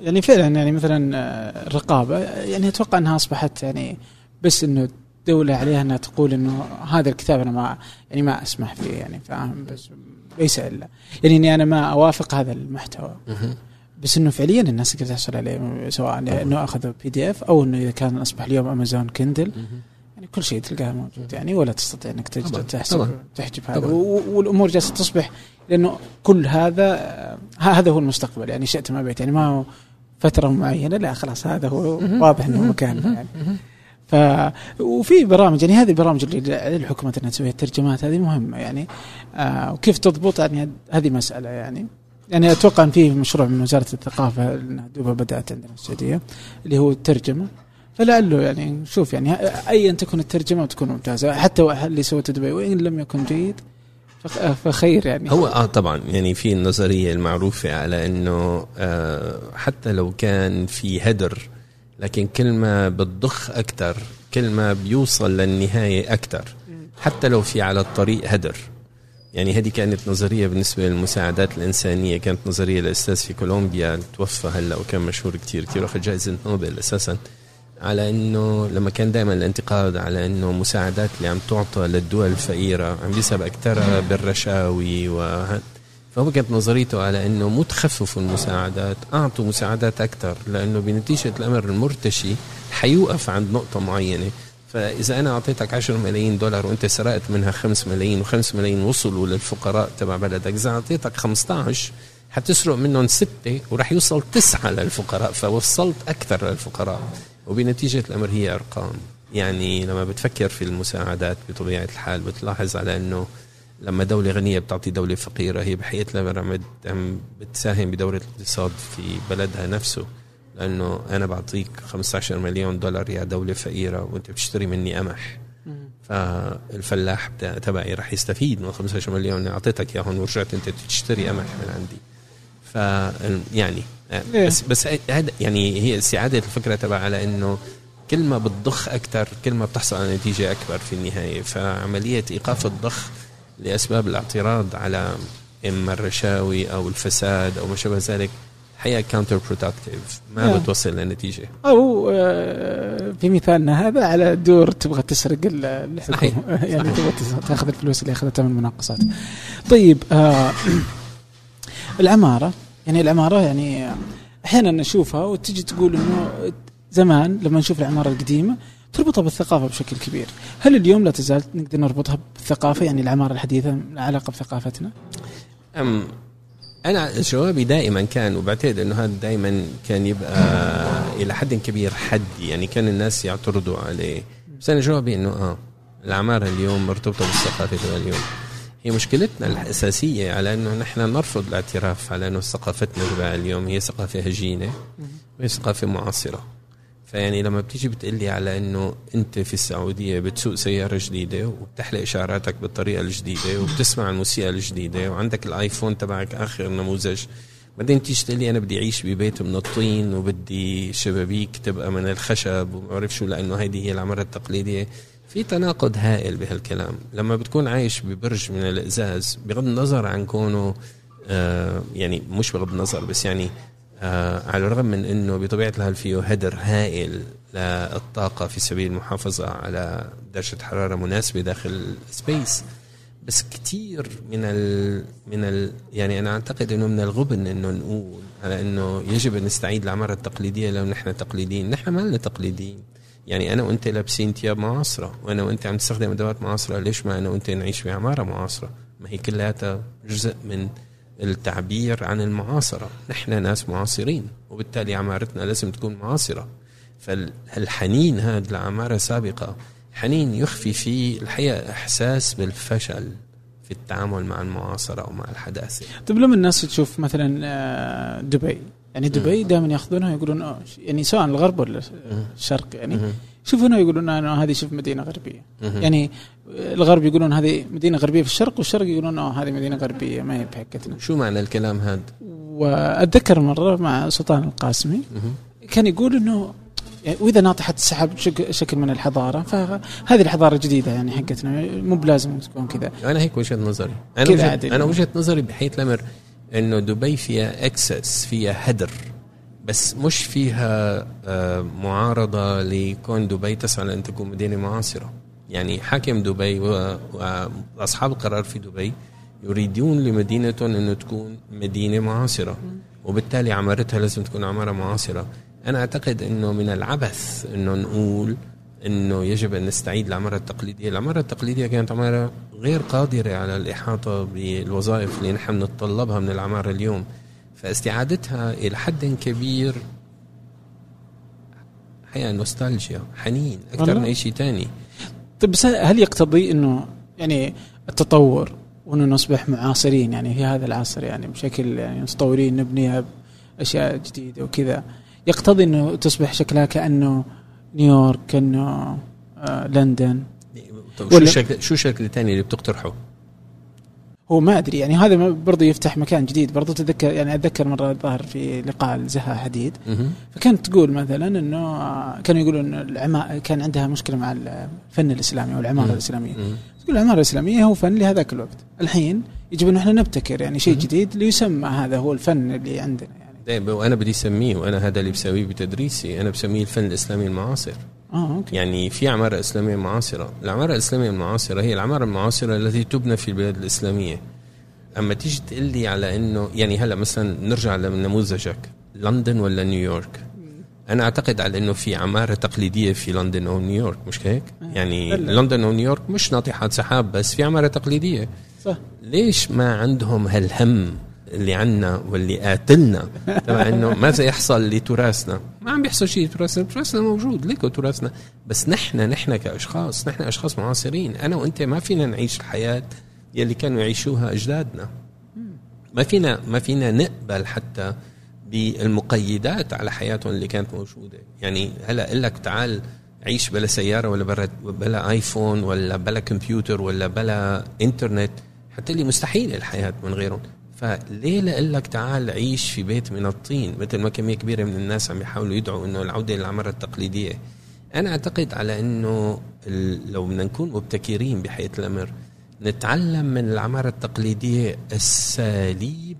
يعني فعلا يعني مثلا آه، الرقابة يعني أتوقع أنها أصبحت يعني بس إنه الدولة عليها أنها تقول إنه هذا الكتاب أنا ما يعني ما أسمح فيه يعني فاهم؟ بس ليس إلا. يعني إني أنا ما أوافق هذا المحتوى. بس إنه فعليا الناس تقدر تحصل عليه سواء إنه اخذ PDF أو إنه إذا كان أصبح اليوم Amazon Kindle يعني كل شيء تلقاه موجود يعني ولا تستطيع إنك تحجب. تحجب هذا. والأمور جالسة تصبح لأنه كل هذا آه، هذا هو المستقبل. يعني شئت أم أبيت يعني ما هو فترة معينة لا خلاص هذا هو واضح إنه مكانه يعني. ف وفي برامج يعني هذه البرامج اللي على الحكومة إنها تسوي الترجمات هذه مهمة يعني. آه وكيف تضبط يعني هذه مسألة يعني. يعني أتوقع أن في مشروع من وزارة الثقافة انها دوبها بدأت عندنا في السعودية اللي هو الترجمة. فلعله يعني نشوف يعني ايا تكون الترجمة وتكون ممتازة حتى اللي سوته دبي وإن لم يكن جيد فخ- فخير يعني. هو آه طبعا يعني في النظرية المعروفة على إنه آه حتى لو كان في هدر لكن كل ما بتضخ أكثر كل ما بيوصل للنهاية أكثر حتى لو في على الطريق هدر. يعني هذه كانت نظرية بالنسبة للمساعدات الإنسانية كانت نظرية لاستاذ في كولومبيا توفى هلا وكان مشهور كتير كثير اخذ جائزة نوبل أساسا. على إنه لما كان دائما الانتقاد على إنه مساعدات اللي عم تعطى للدول الفقيرة عم بيسبب أكثرها بالرشاوي و فهو كانت نظريته على إنه مو تخففوا المساعدات أعطوا مساعدات أكثر لأنه بنتيجة الأمر المرتشي حيوقف عند نقطة معينة. فإذا أنا أعطيتك 10 ملايين دولار وأنت سرقت منها 5 ملايين و5 ملايين وصلوا للفقراء تبع بلدك إذا أعطيتك 15 حتسرق منهم ستة وراح يوصل تسعة للفقراء فوصلت أكثر للفقراء. وبنتيجة الأمر هي أرقام. يعني لما بتفكر في المساعدات بطبيعة الحال بتلاحظ على أنه لما دولة غنية بتعطي دولة فقيرة هي بحقيقة عم بتساهم بدورة الاقتصاد في بلدها نفسه. لأنه أنا بعطيك 15 مليون دولار يا دولة فقيرة وأنت بتشتري مني قمح. فالفلاح تبعي رح يستفيد من 15 مليون. اللي أعطيتك إياهم ورجعت أنت تشتري قمح من عندي. ف يعني. بس بس هذا يعني هي استعادة الفكرة تبع على إنه كل ما بتضخ أكثر كل ما بتحصل على نتيجة أكبر في النهاية. فعملية إيقاف الضخ لأسباب الاعتراض على إما الرشاوي أو الفساد أو ما شابه ذلك الحقيقة counterproductive ما آه. بتوصل لنتيجة. أو آه، في مثالنا هذا على دور تبغى تسرق ال- الحكومة يعني تبغى تأخذ الفلوس اللي أخذتها من المناقصات. طيب آه العمارة. يعني العمارة يعني أحيانا نشوفها وتجي تقول إنه زمان لما نشوف العمارة القديمة تربطها بالثقافة بشكل كبير، هل اليوم لا تزال نقدر نربطها بالثقافة؟ يعني العمارة الحديثة علاقة بثقافتنا؟ أم أنا جوابي دائما كان وبعتقد إنه هذا دائما كان يبقى إلى حد كبير حدي يعني كان الناس يعترضوا عليه. بس أنا جوابي إنه آه العماره اليوم مرتبطة بالثقافة تبع اليوم. هي مشكلتنا الأساسية على إنه نحن نرفض الاعتراف على إنه ثقافتنا تبع اليوم هي ثقافة هجينة وهي ثقافة معاصرة. فيعني لما بتيجي بتقلي على إنه أنت في السعودية بتسوق سيارة جديدة وبتحلق شعراتك بالطريقة الجديدة وبتسمع الموسيقى الجديدة وعندك الآيفون تبعك آخر نموذج بعدين تيجي تقول لي أنا بدي أعيش ببيت من الطين وبدي شبابيك تبقى من الخشب وما بعرف شو لأنه هيدي هي العمارة التقليدية. في تناقض هائل بهالكلام. لما بتكون عايش ببرج من الإزاز بغض النظر عن كونه آه يعني مش بغض النظر بس يعني آه على الرغم من إنه بطبيعة الحال فيه هدر هائل للطاقة في سبيل المحافظة على درجة حرارة مناسبة داخل السبيس بس كثير من ال من ال يعني أنا أعتقد إنه من الغبن إنه نقول على إنه يجب أن نستعيد العمارة التقليدية لو نحن تقليديين، نحن ما لنا تقليديين. يعني أنا وأنت لابسين ثياب معاصرة وأنا وأنت عم تستخدم أدوات معاصرة ليش ما أنا وأنت نعيش بعمارة معاصرة؟ ما هي كلها جزء من التعبير عن المعاصرة، نحن ناس معاصرين وبالتالي عمارتنا لازم تكون معاصرة. فالحنين هذا لعماره سابقه حنين يخفي فيه الحقيقة إحساس بالفشل في التعامل مع المعاصرة ومع الحداثة. طيب لما الناس تشوف مثلا آه، دبي يعني دبي دائما يأخذونها يقولون أوه يعني سواء الغرب ولا الشرق يعني يشوفونها يقولون انه هذه شوف مدينة غربية. يعني الغرب يقولون هذه مدينة غربية في الشرق والشرق يقولون آه هذه مدينة غربية ما هي بحقتنا شو معنى الكلام هذا؟ وأتذكر مرة مع سلطان القاسمي كان يقول إنه يعني وإذا ناطحه السحاب شكل من الحضارة فهذه الحضارة الجديده يعني حقتنا مو بلازم تكون كذا. أنا هيك وجهة نظري. أنا أنا وجهة نظري بحيث الامر إنه دبي فيها إكسس فيها هدر. بس مش فيها آه، معارضة لكون دبي تسعى لأن تكون مدينة معاصرة. يعني حاكم دبي وأصحاب القرار في دبي يريدون لمدينتهم إنه تكون مدينة معاصرة. وبالتالي عمارتها لازم تكون عمارة معاصرة. أنا أعتقد إنه من العبث إنه نقول إنه يجب أن نستعيد العمارة التقليدية، العمارة التقليدية كانت عمارة غير قادرة على الإحاطة بالوظائف اللي نحن نتطلبها من العمارة اليوم، فاستعادتها إلى حد كبير. حقيقه نوستالجيا حنين أكثر من أي شيء ثاني طيب بس هل يقتضي إنه يعني التطور وإنه نصبح معاصرين؟ يعني في هذا العصر يعني بشكل يعني متطورين نبنيها باشياء جديدة وكذا. يقتضي إنه تصبح شكلها كأنه نيويورك كأنه آه لندن. طيب شو الشكل شو الشكل الثاني اللي بتقترحه؟ هو ما أدري يعني هذا برضه يفتح مكان جديد. برضه تذكر يعني أتذكر مرة ظهر في لقاء زها حديد. فكانت تقول مثلا إنه كانوا يقولون العما كان عندها مشكلة مع الفن الإسلامي أو العمارة الإسلامية. تقول العمارة الإسلامية هو فن لهذاك الوقت. الحين يجب أن إحنا نبتكر يعني شيء جديد ليسمى هذا هو الفن اللي عندنا يعني. طيب وأنا بدي أسميه وأنا هذا اللي بسويه بتدريسي. أنا بسميه الفن الإسلامي المعاصر. آه أوكي. يعني في عمارة إسلامية معاصرة. العمارة الإسلامية المعاصرة هي العمارة المعاصرة التي تبنى في البلاد الإسلامية. أما تيجي تقول لي على إنه يعني هلا مثلا نرجع لنموذجك لندن ولا نيويورك؟ أنا أعتقد على إنه في عمارة تقليدية في لندن أو نيويورك مش هيك؟ آه. يعني لندن أو نيويورك مش ناطحات سحاب بس في عمارة تقليدية. صح. ليش ما عندهم هالهم؟ اللي عنا واللي قاتلنا. تبع إنه ماذا يحصل لتراثنا. ما عم بيحصل شيء تراثنا تراثنا موجود ليكو تراثنا. بس نحن نحن كأشخاص نحن أشخاص معاصرين. أنا وأنت ما فينا نعيش الحياة يلي كانوا يعيشوها أجدادنا. ما فينا ما فينا نقبل حتى بالمقيدات على حياتهم اللي كانت موجودة. يعني هلا أقول لك تعال عيش بلا سيارة ولا بلا بلا آيفون ولا بلا كمبيوتر ولا بلا إنترنت. حتى لي مستحيل الحياة من غيرهم. فليه لك تعال عيش في بيت من الطين مثل ما كمية كبيرة من الناس عم يحاولوا يدعوا إنه العودة للعماره التقليدية. أنا أعتقد على إنه لو بدنا نكون مبتكرين بحيث الأمر نتعلم من العمارة التقليدية اساليب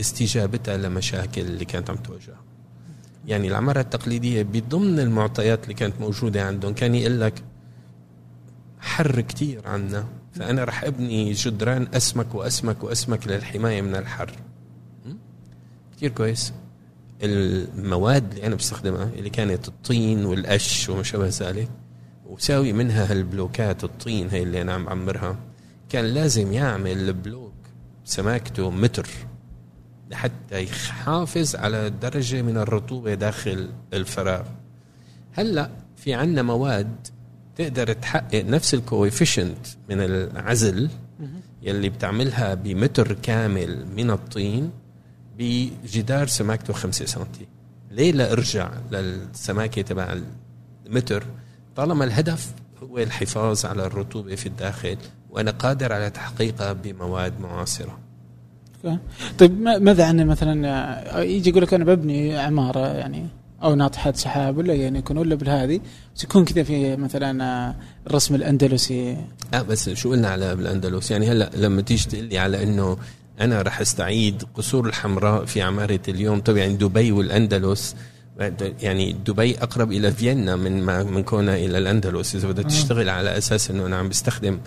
استجابتها لمشاكل اللي كانت عم تواجهها. يعني العمارة التقليدية بضمن المعطيات اللي كانت موجودة عندهم كان يقول لك حر كتير عنا. فأنا رح أبني جدران أسمك وأسمك وأسمك للحماية من الحر. كتير كويس. المواد اللي أنا بستخدمها اللي كانت الطين والقش وما شابه ذلك وساوي منها هالبلوكات الطين هي اللي أنا عم بعمرها كان لازم يعمل البلوك سماكته متر لحتى يحافظ على درجة من الرطوبة داخل الفراغ. هلأ في عنا مواد تقدر تحقق نفس الكويفيشنت من العزل يلي بتعملها بمتر كامل من الطين بجدار سماكته 5 سم ليه لا أرجع للسماكة تبع المتر؟ طالما الهدف هو الحفاظ على الرطوبة في الداخل وأنا قادر على تحقيقها بمواد معاصرة. طيب ماذا عن مثلا؟ يجي يقول لك أنا ببني عمارة يعني أو ناطحات سحاب ولا يعني يكون ولا بالهذه بس يكون كذا في مثلا آه، الرسم الأندلسي. آه بس شو قلنا على بالأندلس؟ يعني هلأ لما تيجي تقول لي على إنه أنا راح أستعيد قصور الحمراء في عمارة اليوم طبعا يعني دبي والأندلس يعني دبي أقرب إلى فيينا من ما من كونها إلى الأندلس إذا بدك تشتغل على أساس إنه أنا عم بستخدم.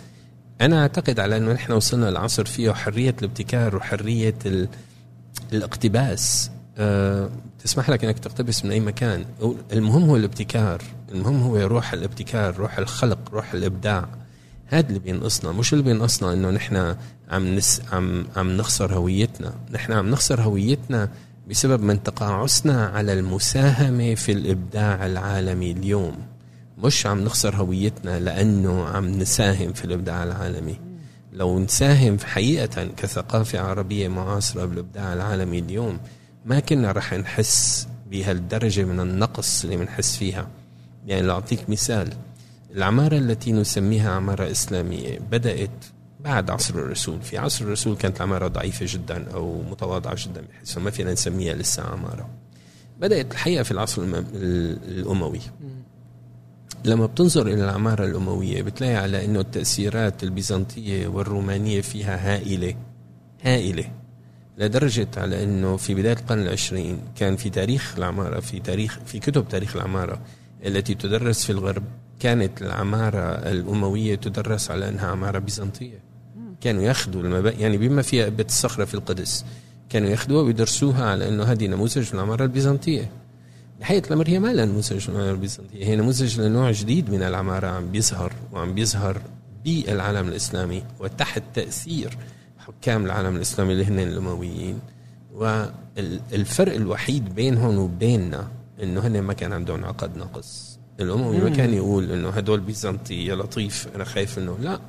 أنا أعتقد على إنه نحن وصلنا لعصر فيه حريه الابتكار وحرية الاقتباس. تسمح لك إنك تقتبس من أي مكان. المهم هو الابتكار. المهم هو روح الابتكار روح الخلق روح الإبداع. هذا اللي بينقصنا. مش اللي بينقصنا إنه نحن عم نس عم عم نخسر هويتنا. نحن عم نخسر هويتنا بسبب من تقاعسنا على المساهمة في الإبداع العالمي اليوم. مش عم نخسر هويتنا لأنه عم نساهم في الإبداع العالمي. لو نساهم حقيقة كثقافة عربية معاصرة بالإبداع العالمي اليوم ما كنا رح نحس بهالدرجة من النقص اللي بنحس فيها. يعني لاعطيك مثال العمارة التي نسميها عمارة إسلامية بدأت بعد عصر الرسول. في عصر الرسول كانت العمارة ضعيفة جدا أو متواضعة جدا بحيث ما فينا نسميها لسه عمارة. بدأت الحقيقة في العصر الأموي. لما بتنظر إلى العمارة الأموية بتلاقي على أنه التأثيرات البيزنطية والرومانية فيها هائلة هائلة. لدرجة على أنه في بداية القرن العشرين كان في تاريخ العمارة في تاريخ في كتب تاريخ العمارة التي تدرس في الغرب. كانت العمارة الأموية تدرس على أنها عمارة بيزنطية. كانوا ياخذوا المباني يعني بما فيها بيت الصخرة في القدس كانوا ياخذوها ويدرسوها على أنه هذه نموذج العمارة البيزنطية. بحقيقة الأمر هي ما لها نموذج العمارة البيزنطية هي نموذج لنوع جديد من العمارة عم بيظهر وعم بيظهر بالعالم الإسلامي وتحت تأثير حكام العالم الإسلامي اللي هن الأمويين. والفرق الوحيد بينهم وبيننا إنه هن ما كان عندهم عقد نقص الأموي ما كان يقول إنه هدول بيزنطي يا لطيف أنا خايف إنه لا.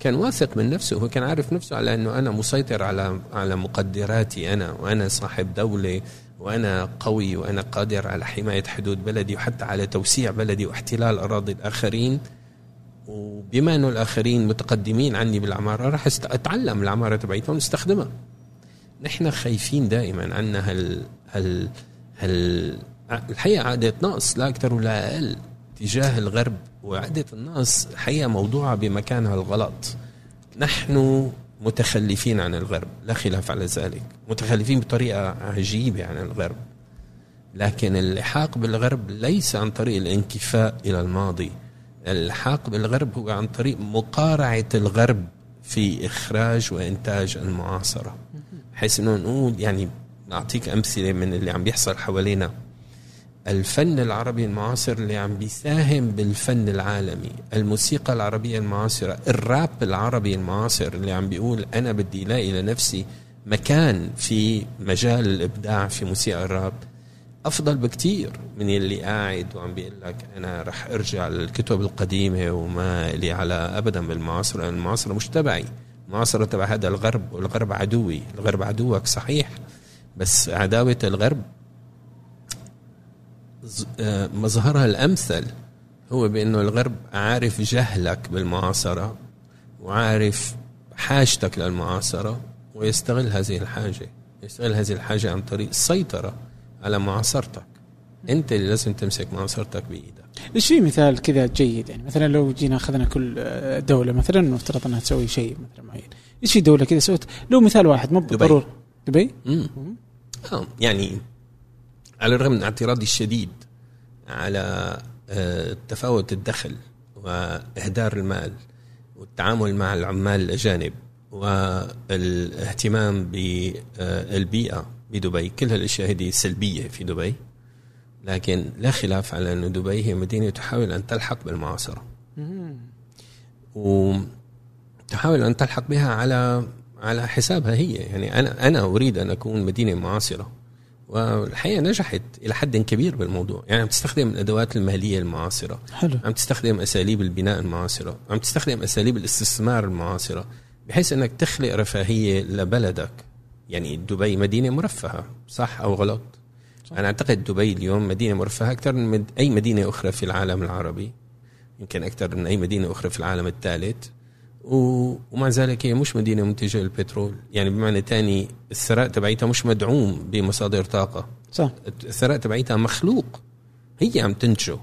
كان واثق من نفسه هو كان عارف نفسه على إنه أنا مسيطر على على مقدراتي أنا وأنا صاحب دولة وأنا قوي وأنا قادر على حماية حدود بلدي وحتى على توسيع بلدي واحتلال أراضي الآخرين. وبما أنه الآخرين متقدمين عني بالعمارة راح أتعلم العمارة تبعيتهم واستخدمها نحن خايفين دائما عنا هال هال هال الحقيقة عقده نقص لا أكثر ولا أقل تجاه الغرب وعقده النقص الحقيقة موضوعة بمكانها الغلط. نحن متخلفين عن الغرب لا خلاف على ذلك. متخلفين بطريقة عجيبة عن الغرب. لكن اللحاق بالغرب ليس عن طريق الانكفاء إلى الماضي. اللحاق بالغرب هو عن طريق مقارعة الغرب في إخراج وإنتاج المعاصرة. بحيث إنه نقول يعني نعطيك أمثلة من اللي عم بيحصل حوالينا. الفن العربي المعاصر اللي عم بيساهم بالفن العالمي الموسيقى العربية المعاصرة الراب العربي المعاصر اللي عم بيقول أنا بدي ألاقي لنفسي مكان في مجال الإبداع في موسيقى الراب. أفضل بكتير. من اللي قاعد وعم بيقول لك أنا رح أرجع للكتب القديمة وما لي على أبدا بالمعاصرة المعاصرة مش تبعي. المعاصرة تبع هذا الغرب والغرب عدوي الغرب عدوك صحيح بس عداوة الغرب آه، مظهرها الأمثل هو بأنه الغرب عارف جهلك بالمعاصرة وعارف حاجتك للمعاصرة ويستغل هذه الحاجة. يستغل هذه الحاجة عن طريق السيطرة. على معاصرتك. أنت اللي لازم تمسك معاصرتك بإيدك. إيش في مثال كذا جيد؟ يعني مثلا لو جينا أخذنا كل آه، دولة مثلا نفترض أنها تسوي شيء مثلا معين. إيش في دولة كذا سوت؟ لو مثال واحد مو بالضرورة. دبي؟ امم آه يعني على الرغم من اعتراضي الشديد على آه، تفاوت الدخل وإهدار المال والتعامل مع العمال الأجانب والاهتمام بالبيئه بدبي كل هالأشياء هذه سلبية في دبي. لكن لا خلاف على أن دبي هي مدينة تحاول أن تلحق بالمعاصرة. وتحاول أن تلحق بها على على حسابها هي. يعني أنا أنا أريد أن أكون مدينة معاصرة. والحقيقة نجحت إلى حد كبير بالموضوع. يعني عم تستخدم الأدوات الماليه المعاصرة. حلو. عم تستخدم أساليب البناء المعاصرة. عم تستخدم أساليب الاستثمار المعاصرة. بحيث أنك تخلق رفاهية لبلدك. يعني دبي مدينة مرفهة صح أو غلط؟ صح. أنا أعتقد دبي اليوم مدينة مرفهة أكثر من أي مدينة أخرى في العالم العربي يمكن أكثر من أي مدينة أخرى في العالم الثالث. ومع ذلك هي مش مدينة منتجة للبترول يعني بمعنى تاني الثراء تبعيتها مش مدعوم بمصادر طاقة. صح. الثراء تبعيتها مخلوق هي عم تنتجه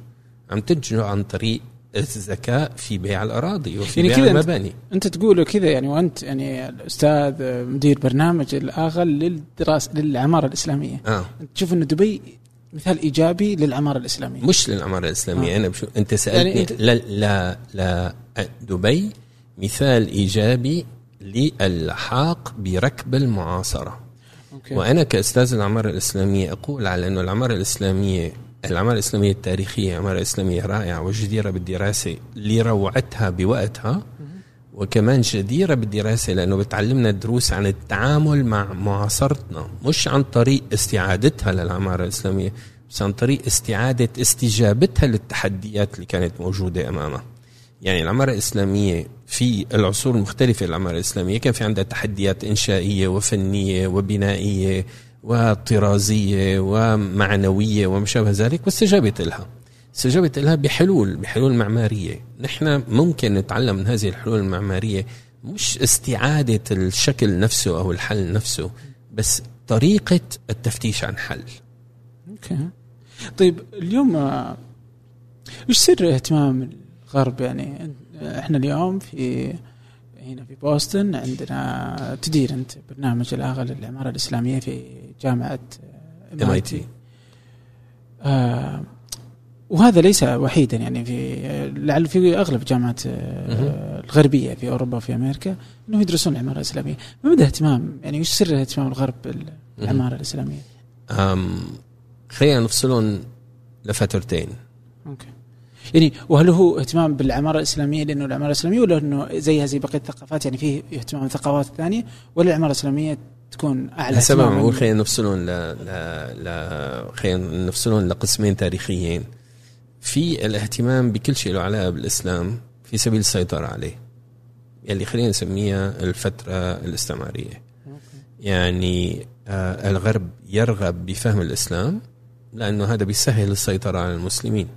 عم تنتجه عن طريق الذكاء في بيع الأراضي وفي يعني بيع كذا المباني. أنت تقوله كذا يعني وأنت يعني الاستاذ مدير برنامج الأغل للدراسه للعمارة الإسلامية. آه. أنت تشوف انه دبي مثال إيجابي للعمارة الإسلامية. مش للعمارة الإسلامية. آه. آه. أنا بشوف أنت سالتني يعني يعني أنت- لا لا لا دبي مثال إيجابي للحاق بركب المعاصرة. أوكي. وأنا كأستاذ العمارة الإسلامية أقول على إنه العمارة الإسلامية العماره الإسلامية التاريخية عماره اسلاميه رائعه وجديرة بالدراسة لروعتها بوقتها وكمان جديرة بالدراسة لأنه بتعلمنا دروس عن التعامل مع معاصرتنا مش عن طريق استعادتها للعمارة الإسلامية بس عن طريق استعادة استجابتها للتحديات اللي كانت موجودة أمامها. يعني العمارة الإسلامية في العصور المختلفة للعمارة الإسلامية كان في عندها تحديات إنشائية وفنية وبنائية وطرازية ومعنوية وما شابه ذلك واستجابت لها. استجابت لها بحلول بحلول معمارية. نحن ممكن نتعلم من هذه الحلول المعمارية مش استعادة الشكل نفسه أو الحل نفسه بس طريقة التفتيش عن حل. أوكي. طيب اليوم آه، وش سر اهتمام الغرب؟ يعني إحنا اليوم في هنا في بوسطن عندنا تدير أنت برنامج الاغا للعماره الإسلامية في جامعة آه، MIT. آه وهذا ليس وحيدا يعني في لعل في أغلب الجامعات آه الغربية في أوروبا وفي أمريكا إنهم يدرسون العمارة الإسلامية، ما مدى اهتمام يعني وش سر اهتمام الغرب بالعمارة الإسلامية؟ أم خلينا نفصلهم لفترتين. أوكي. يعني وهل هو اهتمام بالعمارة الإسلامية لأنه العمارة الإسلامية ولا إنه زيها زي بقية الثقافات يعني فيه اهتمام بالثقافات الثانية ولا العمارة الإسلامية تكون أعلى هسه اهتماما. بقول خلينا نفصلهم ل ل ل خلينا نفصلهم لقسمين تاريخيين. في الاهتمام بكل شيء له علاقة بالإسلام في سبيل السيطرة عليه يلي خلينا نسميها الفترة الاستعمارية. يعني آه الغرب يرغب بفهم الإسلام لأنه هذا بيسهل السيطرة على المسلمين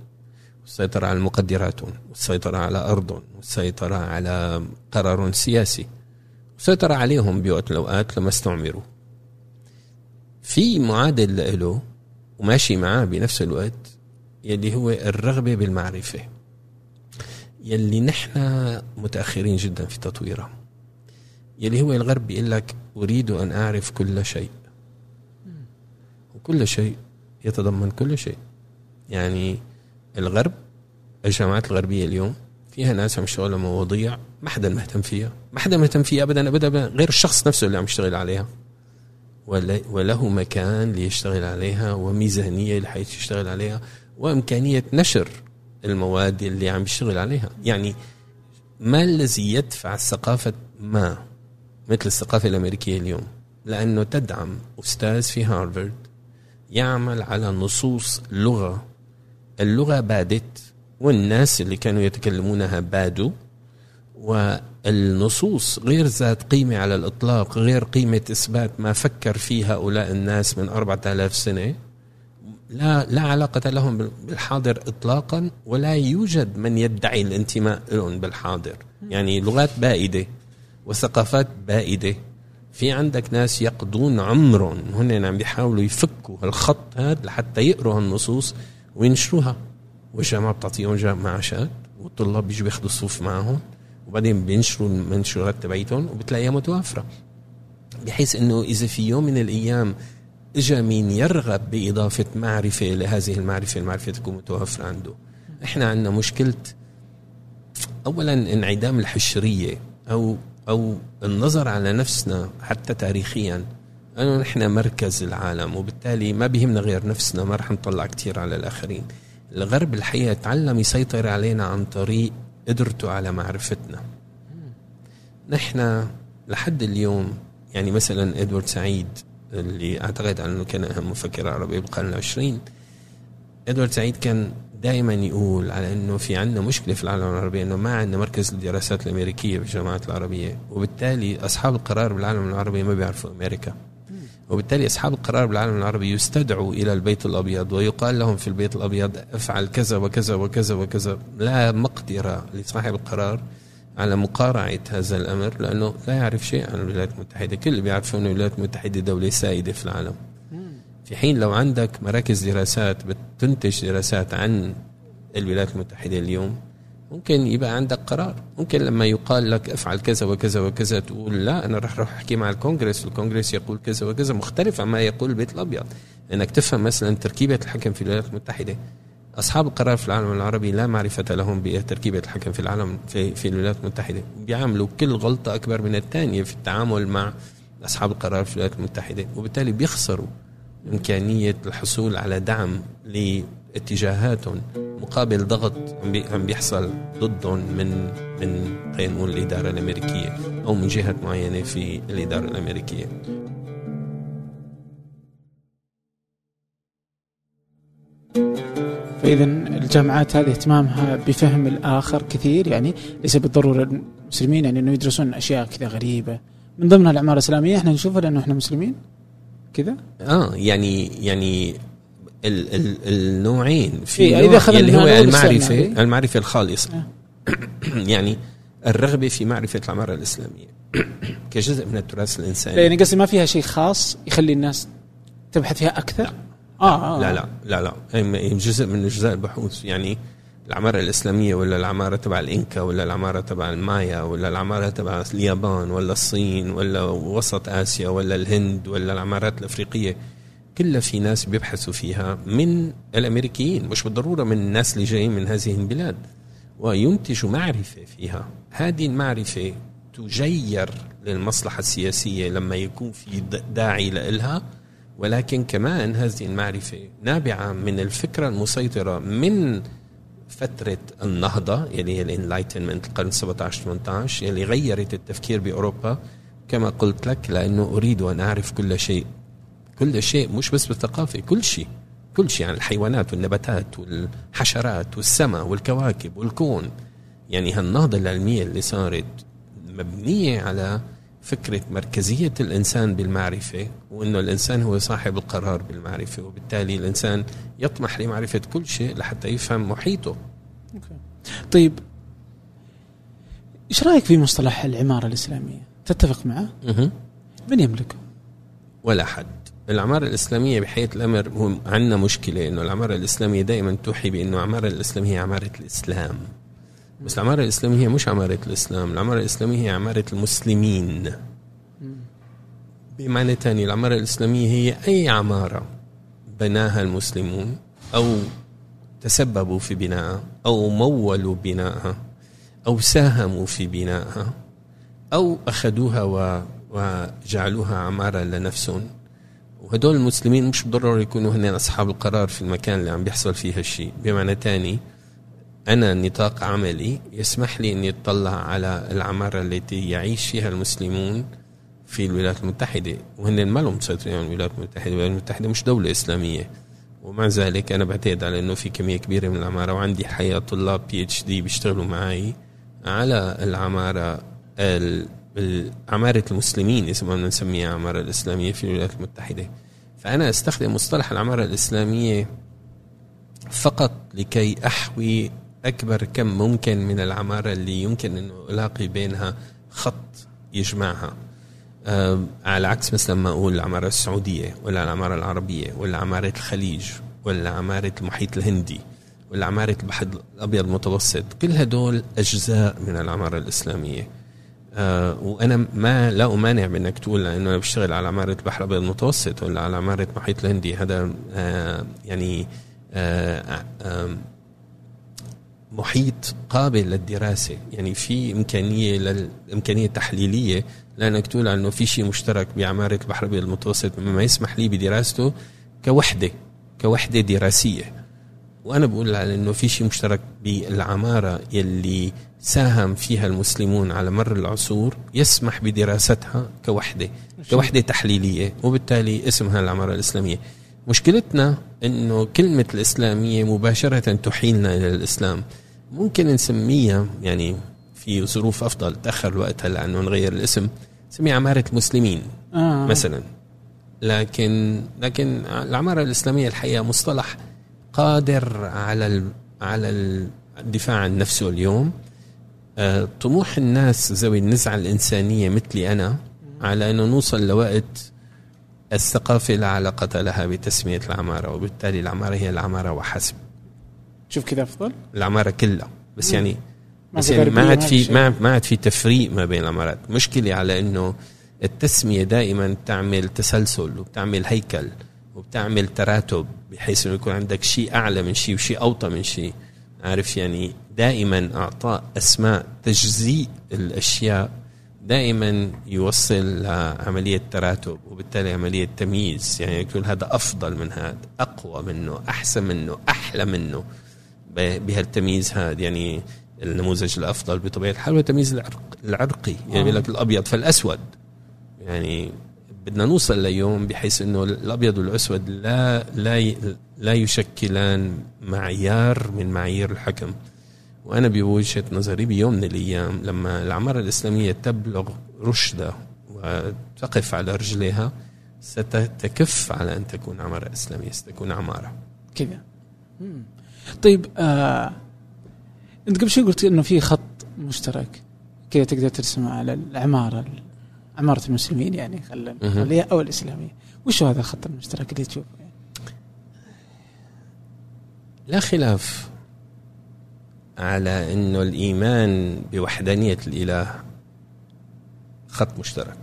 والسيطرة على مقدراتهم والسيطرة على أرضهم والسيطرة على قرار سياسي وسيطر عليهم بوقت الأوقات لما استعمروا. في معادل له وماشي معاه بنفس الوقت يلي هو الرغبة بالمعرفة يلي نحن متأخرين جدا في تطويرها. يلي هو الغرب بيقول لك أريد أن أعرف كل شيء. وكل شيء يتضمن كل شيء. يعني الغرب الجامعات الغربية اليوم فيها ناس عم يشتغلوا مواضيع ما حدا مهتم فيها. ما حدا مهتم فيها ابدا ابدا, أبداً. غير الشخص نفسه اللي عم يشتغل عليها. وله مكان ليشتغل عليها وميزانية اللي حيشتغل عليها وإمكانية نشر المواد اللي عم يشتغل عليها. يعني ما الذي يدفع ثقافه ما مثل الثقافة الأمريكية اليوم؟ لأنه تدعم أستاذ في هارفارد يعمل على نصوص لغة. اللغة بادت والناس اللي كانوا يتكلمونها بادوا والنصوص غير ذات قيمة على الإطلاق غير قيمة إثبات ما فكر فيه هؤلاء الناس من أربعة آلاف سنة لا لا علاقة لهم بالحاضر إطلاقا ولا يوجد من يدعي الانتماء لهم بالحاضر. يعني لغات بائدة وثقافات بائدة. في عندك ناس يقضون عمرهم هن عم بيحاولوا يفكوا الخط هذا لحتى يقروا هالنصوص وينشروها. والجامعة بتعطيهم معاشات والطلاب بيجوا بياخذوا الصوف معهم وبعدين بينشروا المنشورات تبعيتهم وبتلاقيها متوفرة بحيث إنه إذا في يوم من الأيام اجى مين يرغب بإضافة معرفة لهذه المعرفة المعرفة تكون متوفره عنده. إحنا عندنا مشكلة اولا انعدام الحشرية أو أو النظر على نفسنا حتى تاريخيا. انه نحن مركز العالم وبالتالي ما بيهمنا غير نفسنا ما رح نطلع كثير على الآخرين. الغرب الحقيقة تعلم يسيطر علينا عن طريق قدرته على معرفتنا. نحن لحد اليوم يعني مثلا إدوارد سعيد اللي أعتقد إنه كان أهم مفكر عربي بالقرن العشرين إدوارد سعيد كان دائما يقول على إنه في عندنا مشكلة في العالم العربي إنه ما عندنا مركز للدراسات الأمريكية بالجامعات العربية وبالتالي أصحاب القرار بالعالم العربي ما بيعرفوا أمريكا. وبالتالي أصحاب القرار بالعالم العربي يستدعوا إلى البيت الأبيض ويقال لهم في البيت الأبيض افعل كذا وكذا وكذا وكذا. لا مقدرة لصاحب القرار على مقارعة هذا الأمر لأنه لا يعرف شيء عن الولايات المتحدة. كل اللي بيعرفوا إن الولايات المتحدة دولة سائدة في العالم. في حين لو عندك مراكز دراسات بتنتج دراسات عن الولايات المتحدة اليوم ممكن يبقى عندك قرار. ممكن لما يقال لك افعل كذا وكذا وكذا تقول لا أنا راح أروح أحكي مع الكونغرس والكونغرس يقول كذا وكذا مختلف عما يقول البيت الأبيض. إنك تفهم مثلا تركيبة الحكم في الولايات المتحدة. أصحاب القرار في العالم العربي لا معرفة لهم بتركيبة الحكم في العالم في, في الولايات المتحدة. بيعملوا كل غلطة أكبر من الثانية في التعامل مع أصحاب القرار في الولايات المتحدة. وبالتالي بيخسروا إمكانية الحصول على دعم لاتجاهاتهم مقابل ضغط عم بيحصل ضدهم من من خلينا نقول الإدارة الأمريكية أو من جهات معينة في الإدارة الأمريكية. فاذا الجامعات هذه اهتمامها بفهم الآخر كثير يعني ليس بالضرورة المسلمين يعني إنه يدرسون أشياء كذا غريبة. من ضمنها العماره الإسلامية إحنا نشوفها لأنه إحنا مسلمين؟ كذا؟ آه يعني يعني ال ال النوعين. في إيه نوع إذا اللي هو المعرفه المعرفة الخالصة. آه. يعني الرغبة في معرفة العماره الإسلامية. كجزء من التراث الإنساني. يعني قصدي ما فيها شيء خاص يخلي الناس تبحث فيها أكثر؟ لا. آه, آه. لا لا لا لا. جزء من أجزاء البحوث. يعني العمارة الإسلامية ولا العمارة تبع الإنكا ولا العمارة تبع المايا ولا العمارة تبع اليابان ولا الصين ولا وسط آسيا ولا الهند ولا العمارات الأفريقية. كلها في ناس بيبحثوا فيها من الأمريكيين مش بالضرورة من الناس اللي جايين من هذه البلاد. وينتجوا معرفة فيها. هذه المعرفة تجير للمصلحة السياسية لما يكون في داعي لإلها. ولكن كمان هذه المعرفة نابعة من الفكرة المسيطرة من فترة النهضة يلي هي الإنلايتنمنت القرن 17 18 يلي غيرت التفكير بأوروبا. كما قلت لك لأنه أريد أن أعرف كل شيء. كل شيء مش بس بالثقافة كل شيء كل شيء يعني الحيوانات والنباتات والحشرات والسماء والكواكب والكون. يعني هالنهضة العلمية اللي صارت مبنية على فكرة مركزية الإنسان بالمعرفة وأنه الإنسان هو صاحب القرار بالمعرفة وبالتالي الإنسان يطمح لمعرفة كل شيء لحتى يفهم محيطه. طيب إيش رأيك في مصطلح العمارة الإسلامية؟ تتفق معه؟ من يملكه؟ ولا حد. العمارة الإسلامية بحياة الأمر عندنا مشكلة إنه العمارة الإسلامية دائما توحي بأنه العمارة الإسلامية هي عمارة الإسلام. بس العمارة الإسلامية هي مش عمارة الإسلام العمارة الإسلامية هي عمارة المسلمين. بمعنى ثاني العمارة الإسلامية هي أي عمارة بناها المسلمون أو تسببوا في بنائها أو مولوا بنائها أو ساهموا في بنائها أو أخذوها و وجعلوها عمارة لنفسهم. وهدول المسلمين مش بالضرورة يكونوا هن أصحاب القرار في المكان اللي عم بيحصل فيه هالشيء. بمعنى تاني أنا نطاق عملي يسمح لي أني أطلع على العمارة التي يعيش فيها المسلمون في الولايات المتحدة. وهن ما لهم مسيطرين على الولايات المتحدة. الولايات المتحدة مش دولة إسلامية. ومع ذلك أنا بعتقد على أنه في كمية كبيرة من العمارة. وعندي حقيقة طلاب بي اتش دي بيشتغلوا معي على العمارة عمارة المسلمين ما نسميها عمارة الإسلامية في الولايات المتحدة. فأنا أستخدم مصطلح العمارة الإسلامية فقط لكي أحوي أكبر كم ممكن من العمارة اللي يمكن أنه ألاقي بينها خط يجمعها. أه على عكس مثلا ما أقول العمارة السعودية ولا العمارة العربية ولا عمارة الخليج ولا عمارة المحيط الهندي ولا عمارة البحر الأبيض المتوسط. كل هدول أجزاء من العمارة الإسلامية. آه وأنا ما لا أمانع بإنك تقول انه أنا بشتغل على عمارة البحر الابيض المتوسط ولا على عمارة المحيط الهندي هذا آه يعني آه محيط قابل للدراسة. يعني في إمكانية للامكانيه التحليليه لانك تقول إنه في شيء مشترك بعمارة البحر الابيض المتوسط مما يسمح لي بدراسته كوحدة كوحدة دراسية. وأنا بقول على انه في شيء مشترك بالعمارة يلي ساهم فيها المسلمون على مر العصور يسمح بدراستها كوحدة كوحدة تحليلية وبالتالي اسمها العمارة الإسلامية. مشكلتنا إنه كلمة الإسلامية مباشرة تحيلنا إلى الإسلام. ممكن نسميها يعني في ظروف أفضل تاخر وقتها لأنه نغير الاسم نسميها عمارة المسلمين آه. مثلا. لكن لكن العمارة الإسلامية الحقيقة مصطلح قادر على على الدفاع عن نفسه اليوم. طموح الناس ذوي النزعة الإنسانية مثلي أنا على أنه نوصل لوقت الثقافة لا علاقة لها بتسمية العمارة وبالتالي العمارة هي العمارة وحسب. تشوف كذا أفضل؟ العمارة كلها. بس مم. يعني ما بس يعني ما غربية، عاد في. ما ما عاد في تفريق ما بين العمارات. مشكلة على إنه التسمية دائما بتعمل تسلسل وبتعمل هيكل وبتعمل تراتب بحيث إنه يكون عندك شيء أعلى من شيء وشيء أوطى من شيء. عارف يعني دائما اعطاء أسماء تجزيء الأشياء دائما يوصل لعملية تراتب وبالتالي عملية تمييز. يعني يقول هذا أفضل من هذا أقوى منه أحسن منه أحلى منه. بهالتمييز هذا يعني النموذج الأفضل بطبيعة الحال هو التمييز العرق العرقي. يعني آه. بيقول لك الأبيض فالأسود يعني بدنا نوصل ليوم بحيث إنه الأبيض والأسود لا لا لا يشكلان معيار من معايير الحكم. وأنا بوجهة نظري بيوم من الأيام لما العمارة الإسلامية تبلغ رشدها وتقف على رجليها ستكف على أن تكون عمارة إسلامية ستكون عمارة. كذا مم. طيب آه أنت قبل شوي قلت إنه في خط مشترك. كذا تقدر ترسمه على العمارة؟ عماره المسلمين يعني خلينا أو الإسلامية وش هذا الخط المشترك اللي تشوفه يعني؟ لا خلاف على إنه الإيمان بوحدانية الإله خط مشترك.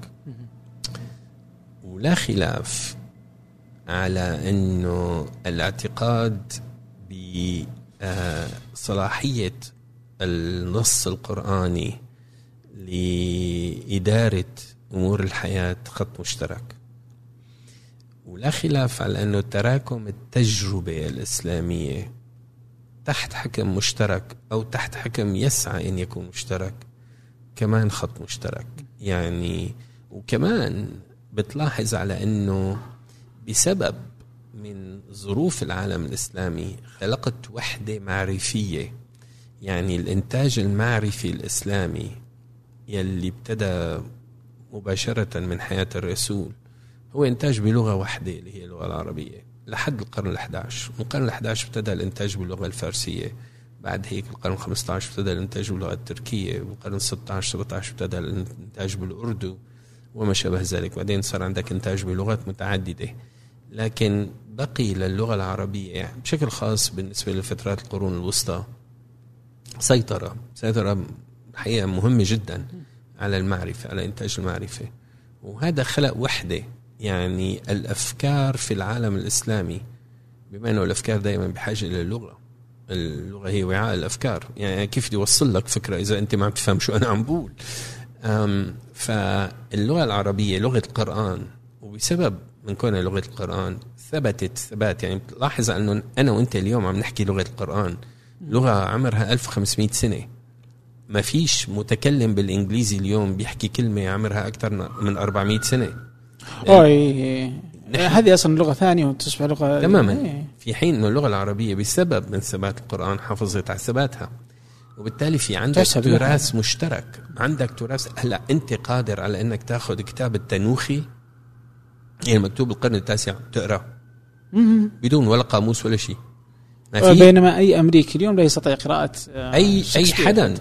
ولا خلاف على إنه الاعتقاد بصلاحيه النص القرآني لإدارة أمور الحياة خط مشترك. ولا خلاف على أنه تراكم التجربة الإسلامية تحت حكم مشترك أو تحت حكم يسعى أن يكون مشترك كمان خط مشترك. يعني وكمان بتلاحظ على أنه بسبب من ظروف العالم الإسلامي خلقت وحدة معرفية. يعني الإنتاج المعرفي الإسلامي يلي ابتدى مباشرة من حياة الرسول. هو إنتاج بلغة واحدة اللي هي اللغة العربية. لحد القرن ال11 من القرن ال11 ابتدى الإنتاج باللغة الفارسية. بعد هيك القرن ال15 ابتدى الإنتاج باللغة التركية. بالقرن ال16 17 ابتدى الإنتاج بالأردو وما شابه ذلك. بعدين صار عندك إنتاج بلغات متعددة. لكن بقي للغة العربية بشكل خاص بالنسبة لفترات القرون الوسطى سيطرة. سيطرة الحقيقة مهمة جدا. على المعرفة على إنتاج المعرفة. وهذا خلق وحدة يعني الأفكار في العالم الإسلامي بما إنه الأفكار دائما بحاجة إلى اللغة. اللغة هي وعاء الأفكار. يعني كيف بدي أوصل لك فكرة إذا أنت ما عم تفهم شو أنا عم بقول؟ أم، فاللغة العربية لغة القرآن وبسبب من كونها لغة القرآن ثبتت ثبات يعني بتلاحظ أنه أنا وأنت اليوم عم نحكي لغة القرآن لغة عمرها 1500 سنة. ما فيش متكلم بالإنجليزي اليوم بيحكي كلمة عمرها أكثر من 400 سنة. نحن- هذه أصلا لغة ثانية وتصبح لغة تماما إيه. في حين إنه اللغة العربية بسبب من ثبات القرآن حافظت على ثباتها وبالتالي في عندك. تراث مشترك عندك تراث هلا أنت قادر على إنك تأخذ كتاب التنوخي يعني مكتوب بالقرن التاسع تقرأ مهم. بدون ولا قاموس ولا شيء ما في؟ بينما أي أمريكي اليوم لا يستطيع قراءة آه، اي أي حدا.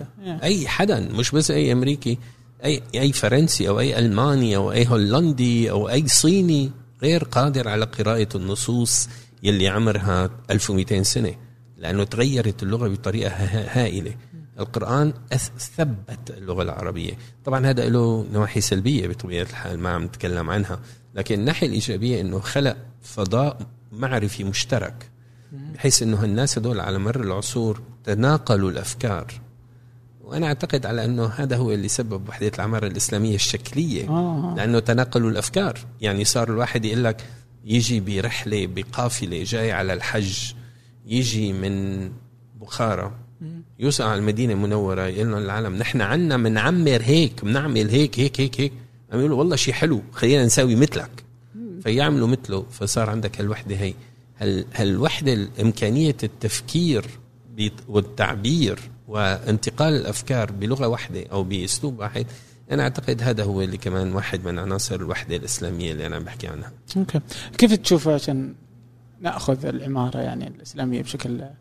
أي حدا. مش بس أي أمريكي اي أي فرنسي أو أي ألماني أو أي هولندي أو أي صيني غير قادر على قراءة النصوص يلي عمرها 1200 سنة لأنه تغيرت اللغة بطريقة ها- هائلة. القرآن ثبت اللغة العربية. طبعا هذا له نواحي سلبية بطبيعة الحال ما عم نتكلم عنها. لكن الناحية الإيجابية أنه خلق فضاء معرفي مشترك. بحيث أنه الناس هدول على مر العصور تناقلوا الأفكار. وأنا أعتقد على أنه هذا هو اللي سبب وحدة العمارة الإسلامية الشكلية آه. لأنه تناقلوا الأفكار. يعني صار الواحد يقول لك يجي برحلة بقافلة جاي على الحج يجي من بخارى يوصل على المدينة المنورة يقول لهم العالم نحن عنا بنعمر هيك بنعمل هيك هيك هيك هيك. عم يقولوا والله شيء حلو خلينا نسوي مثلك. فيعملوا مثله فصار عندك هالوحدة هي. هال هالوحدة إمكانية التفكير بت- والتعبير وانتقال الأفكار بلغة واحدة أو بأسلوب واحد أنا أعتقد هذا هو اللي كمان واحد من عناصر الوحدة الإسلامية اللي أنا عم بحكي عنها. أوكي. كيف تشوف عشان نأخذ العمارة يعني الإسلامية بشكل آه،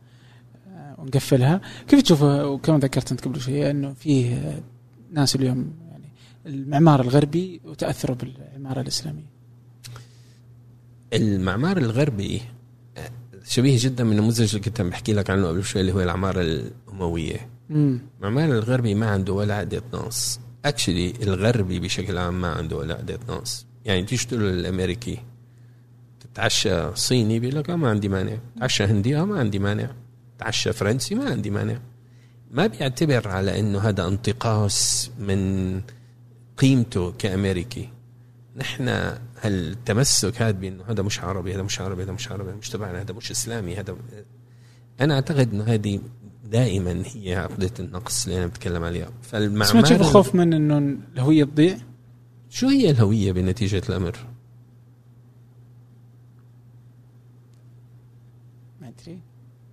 ونقفلها؟ كيف تشوف وكما ذكرت أنت قبل شوية إنه فيه آه، ناس اليوم يعني المعمار الغربي وتاثروا بالعمارة الإسلامية؟ المعمار الغربي شبيه جدا من النموذج اللي كنت عم بحكي لك عنه قبل شوي اللي هو العمارة الأموية. مم. المعمار الغربي ما عنده ولا عقدة ناس. اكشلي الغربي بشكل عام ما عنده ولا عقدة ناس. يعني تيجي تقول للامريكي تتعشى صيني بيقول لك آه ما عندي مانع. تتعشى هندي آه ما عندي مانع. تتعشى فرنسي ما عندي مانع. ما بيعتبر على إنه هذا انتقاص من قيمته كأمريكي. نحن هالتمسك هذا بانه هذا مش عربي هذا مش عربي هذا مش عربي مش تبعنا هذا مش إسلامي هذا أنا أعتقد انه هذه دائما هي عقدة النقص اللي أنا بتكلم عليها بس ما فالمعمار تشوف خوف من إنه الهوية تضيع؟ شو هي الهوية بنتيجة الأمر؟ ما أدري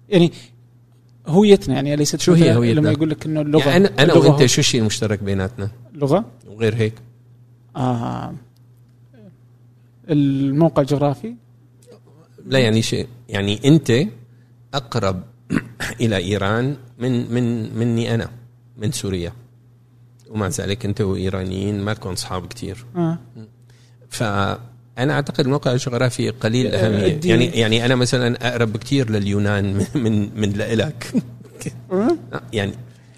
يعني هويتنا يعني ليست شو هي هويتنا؟ لما يقول لك إنه اللغة يعني أنا أنا اللغة وأنت شو الشيء المشترك بيناتنا؟ لغة وغير هيك آه الموقع الجغرافي؟ لا يعني شيء. يعني أنت أقرب إلى إيران من من مني أنا من سوريا. ومع ذلك أنت وإيرانيين ما لكم أصحاب كثير آه. فانا أعتقد الموقع الجغرافي قليل الأهمية. الدين. يعني يعني أنا مثلا أقرب كثير لليونان من من, من لإلك. آه. يعني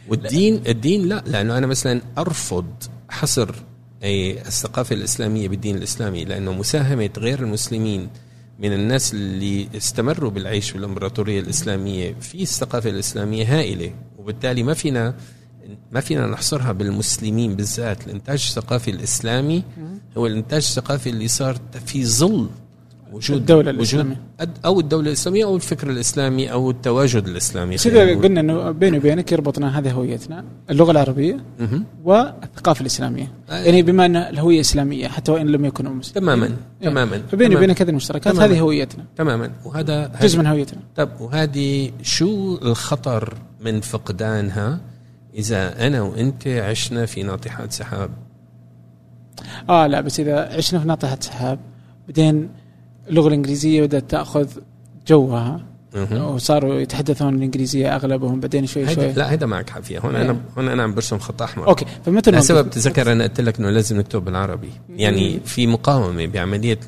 والدين الدين لا. لأنه أنا مثلا أرفض حصر أي الثقافة الإسلامية بالدين الإسلامي لأنه مساهمة غير المسلمين من الناس اللي استمروا بالعيش بالامبراطوريه الإسلامية في الثقافة الإسلامية هائلة. وبالتالي ما فينا ما فينا نحصرها بالمسلمين بالذات. الإنتاج الثقافي الإسلامي هو الإنتاج الثقافي اللي صار في ظل وجود الدولة وجود الإسلامية. أو الدولة الإسلامية أو الفكر الإسلامي أو التواجد اذا نقول. قلنا إنه بيني وبينك يربطنا هذه هويتنا اللغة العربية مهم. والثقافة الإسلامية آه. يعني بما أن الهوية إسلامية حتى وإن لم يكونوا مسلمين تماما إيه. تماما فبيني. وبينك هذه المشتركات تماماً. هذه هويتنا تماما وهذا جزء من هويتنا طب وهذه شو الخطر من فقدانها إذا أنا وأنت عشنا في ناطحات سحاب آه لا بس إذا عشنا في ناطحه سحاب بعدين اللغة الإنجليزية بدأت تأخذ جوها. وصاروا يتحدثون الإنجليزية أغلبهم بعدين شوي شوي هيدا لا هيدا معك حق فيها هون إيه. أنا هون أنا عم برسم خط أحمر أوكي فمتى لسبب تذكر أنا قلت لك إنه لازم نكتب بالعربي يعني في مقاومة بعملية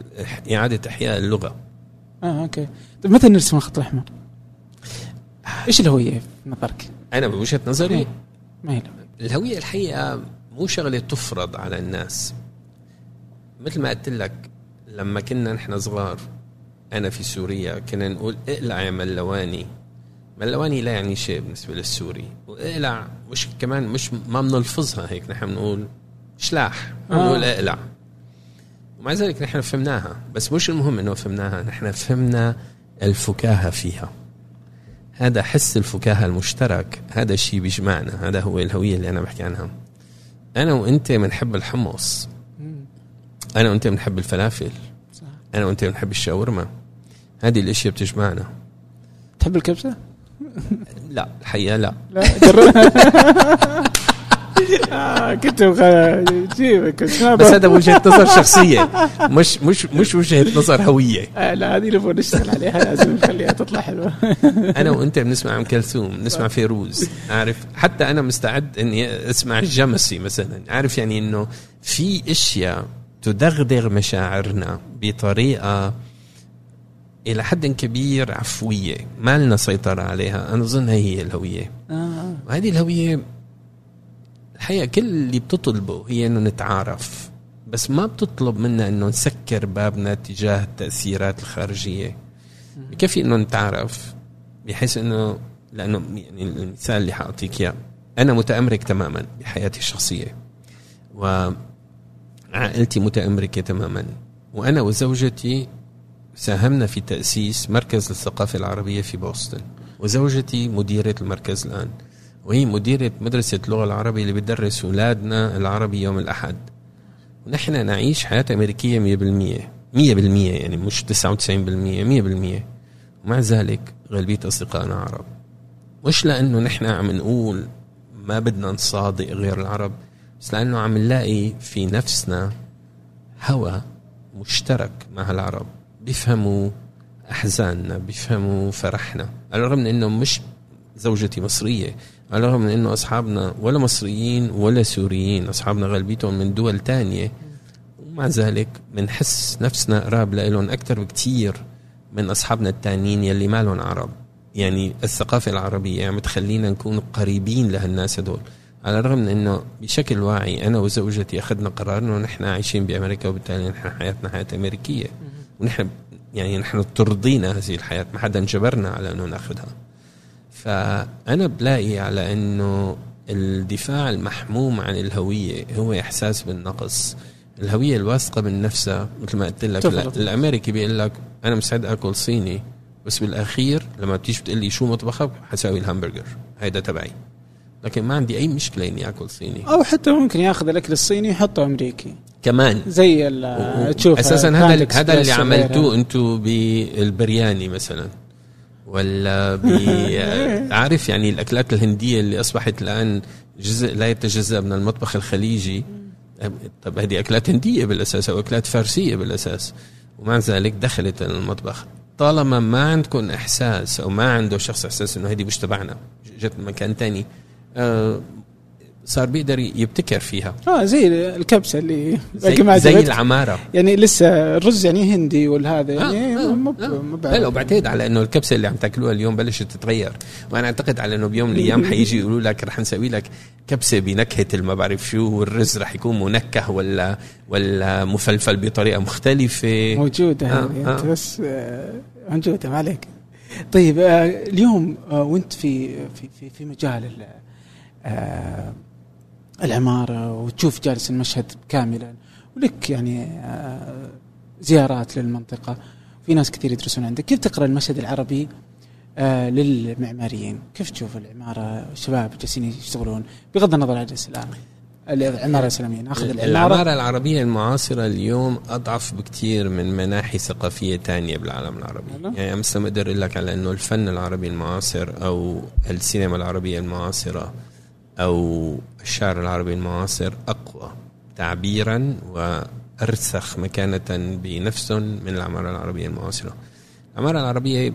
إعادة إحياء اللغة آه أوكي طيب متى نرسم الخط الاحمر؟ إيش الهوية في نظرك؟ أنا بوجهة نظري إيه. ما هي الهوية الحقيقة مو شغلة تفرض على الناس مثل ما قلت لك لما كنا نحن صغار أنا في سوريا كنا نقول اقلع يا ملواني. ملواني لا يعني شيء بالنسبة للسوري. واقلع مش كمان مش ما بنلفظها هيك نحن بنقول شلاح ما آه. بنقول اقلع. ومع ذلك نحن فهمناها. بس مش المهم إنه فهمناها نحن فهمنا الفكاهة فيها. هذا حس الفكاهة المشترك هذا الشيء بيجمعنا هذا هو الهوية اللي أنا بحكي عنها. أنا وأنت بنحب الحمص. أنا وأنت بنحب الفلافل صح. أنا وأنت بنحب الشاورما. هذه الأشياء بتجمعنا. تحب الكبسة؟ لا الحقيقة لا. لا آه كنت جيبك بس هذا وجهة نظر شخصية. مش مش مش وجهة نظر هوية. آه لا هذه نبغى نشتغل عليها لازم نخليها تطلع حلوة. أنا وأنت بنسمع ام كلثوم بنسمع فيروز عارف حتى أنا مستعد إني أسمع الجمسي مثلا. عارف يعني إنه في أشياء تدغدغ مشاعرنا بطريقة إلى حد كبير عفوية. ما لنا سيطرة عليها. أنا أظن هي هي الهوية. آه. وهذه الهوية الحقيقة كل اللي بتطلبه هي إنه نتعارف. بس ما بتطلب منا إنه نسكر بابنا تجاه التأثيرات الخارجية. بكفي إنه نتعارف؟ بحيث إنه لأنه يعني المثال اللي حأعطيك إياه. أنا متأمرك تماما بحياتي الشخصية. وعائلتي متأمركة تماما. وأنا وزوجتي ساهمنا في تأسيس مركز الثقافه العربية في بوسطن. وزوجتي مديرة المركز الآن. وهي مديرة مدرسة اللغة العربية اللي بتدرس أولادنا العربي يوم الأحد. ونحن نعيش حياة أمريكية 100% 100% يعني مش 99% 100% ومع ذلك غالبيه أصدقائنا عرب. مش لأنه نحن عم نقول ما بدنا نصادق غير العرب. بس لأنه عم نلاقي في نفسنا هوى مشترك مع العرب. بيفهموا أحزاننا بيفهموا فرحنا. على الرغم من إنه مش زوجتي مصرية على الرغم من إنه أصحابنا ولا مصريين ولا سوريين أصحابنا غالبيتهم من دول تانية ومع ذلك بنحس نفسنا قراب لهم أكثر بكثير من أصحابنا التانيين يلي ما لهم عرب. يعني الثقافة العربية يعني بتخلينا نكون قريبين لهالناس هدول. على الرغم من إنه بشكل واعي أنا وزوجتي أخذنا قرار إنه نحن عايشين بأمريكا وبالتالي نحن حياتنا حياة أمريكية. ونحن يعني نحن ترضينا هذه الحياة ما حدا جبرنا على إنه نأخذها. فأنا بلاقي على إنه الدفاع المحموم عن الهوية هو إحساس بالنقص. الهوية الواثقة من نفسها مثل ما قلت لك. الأمريكي بيقول لك أنا مستعد آكل صيني بس بالأخير لما بتيجي بتقول لي شو مطبخك؟ حساوي الهامبرجر هيدا تبعي. لكن ما عندي أي مشكلة إني آكل صيني. أو حتى ممكن ياخذ الأكل الصيني يحطه أمريكي. كمان. زي تشوف أساسا Panda هذا هذا اللي عملتوه. أنتم بالبرياني مثلا. ولا عارف يعني الأكلات الهندية اللي أصبحت الآن جزء لا يتجزأ من المطبخ الخليجي. طب هذه أكلات هندية بالأساس أو أكلات فارسية بالأساس. ومع ذلك دخلت المطبخ. طالما ما عندكم إحساس أو ما عنده شخص إحساس إنه هذه مش تبعنا جت من مكان تاني آه صار بيقدر يبتكر فيها آه زي الكبسة اللي زي, زي. العمارة يعني لسه الرز يعني هندي والهذا يعني آه، آه، مو آه. لا وبعتقد على إنه الكبسة اللي عم تاكلوها اليوم بلشت تتغير وأنا أعتقد على إنه بيوم من الأيام حيجي يقولوا لك رح نسوي لك كبسة بنكهة ما بعرف شو والرز رح يكون منكه ولا ولا مفلفل بطريقة مختلفة موجودة آه، آه. انت بس آه، موجودة ما عليك طيب آه، اليوم آه، وانت في في في, في مجال آه، العمارة وتشوف جالس المشهد كاملا. ولك يعني آه، زيارات للمنطقة. في ناس كثير يدرسون عندك. كيف تقرأ المشهد العربي آه، للمعماريين؟ كيف تشوف العمارة؟ الشباب جالسين يشتغلون. بغض النظر عن الاسلام العمارة الإسلامية. ناخذ العمارة. العمارة العربية المعاصرة اليوم أضعف بكثير من مناحي ثقافية تانية بالعالم العربي. والله؟ يعني مثلا بقدر أقول لك على إنه الفن العربي المعاصر أو السينما العربية المعاصرة أو الشعر العربي المعاصر أقوى تعبيرا وأرسخ مكانة بنفسهم من العماره العربية المعاصرة. العماره العربية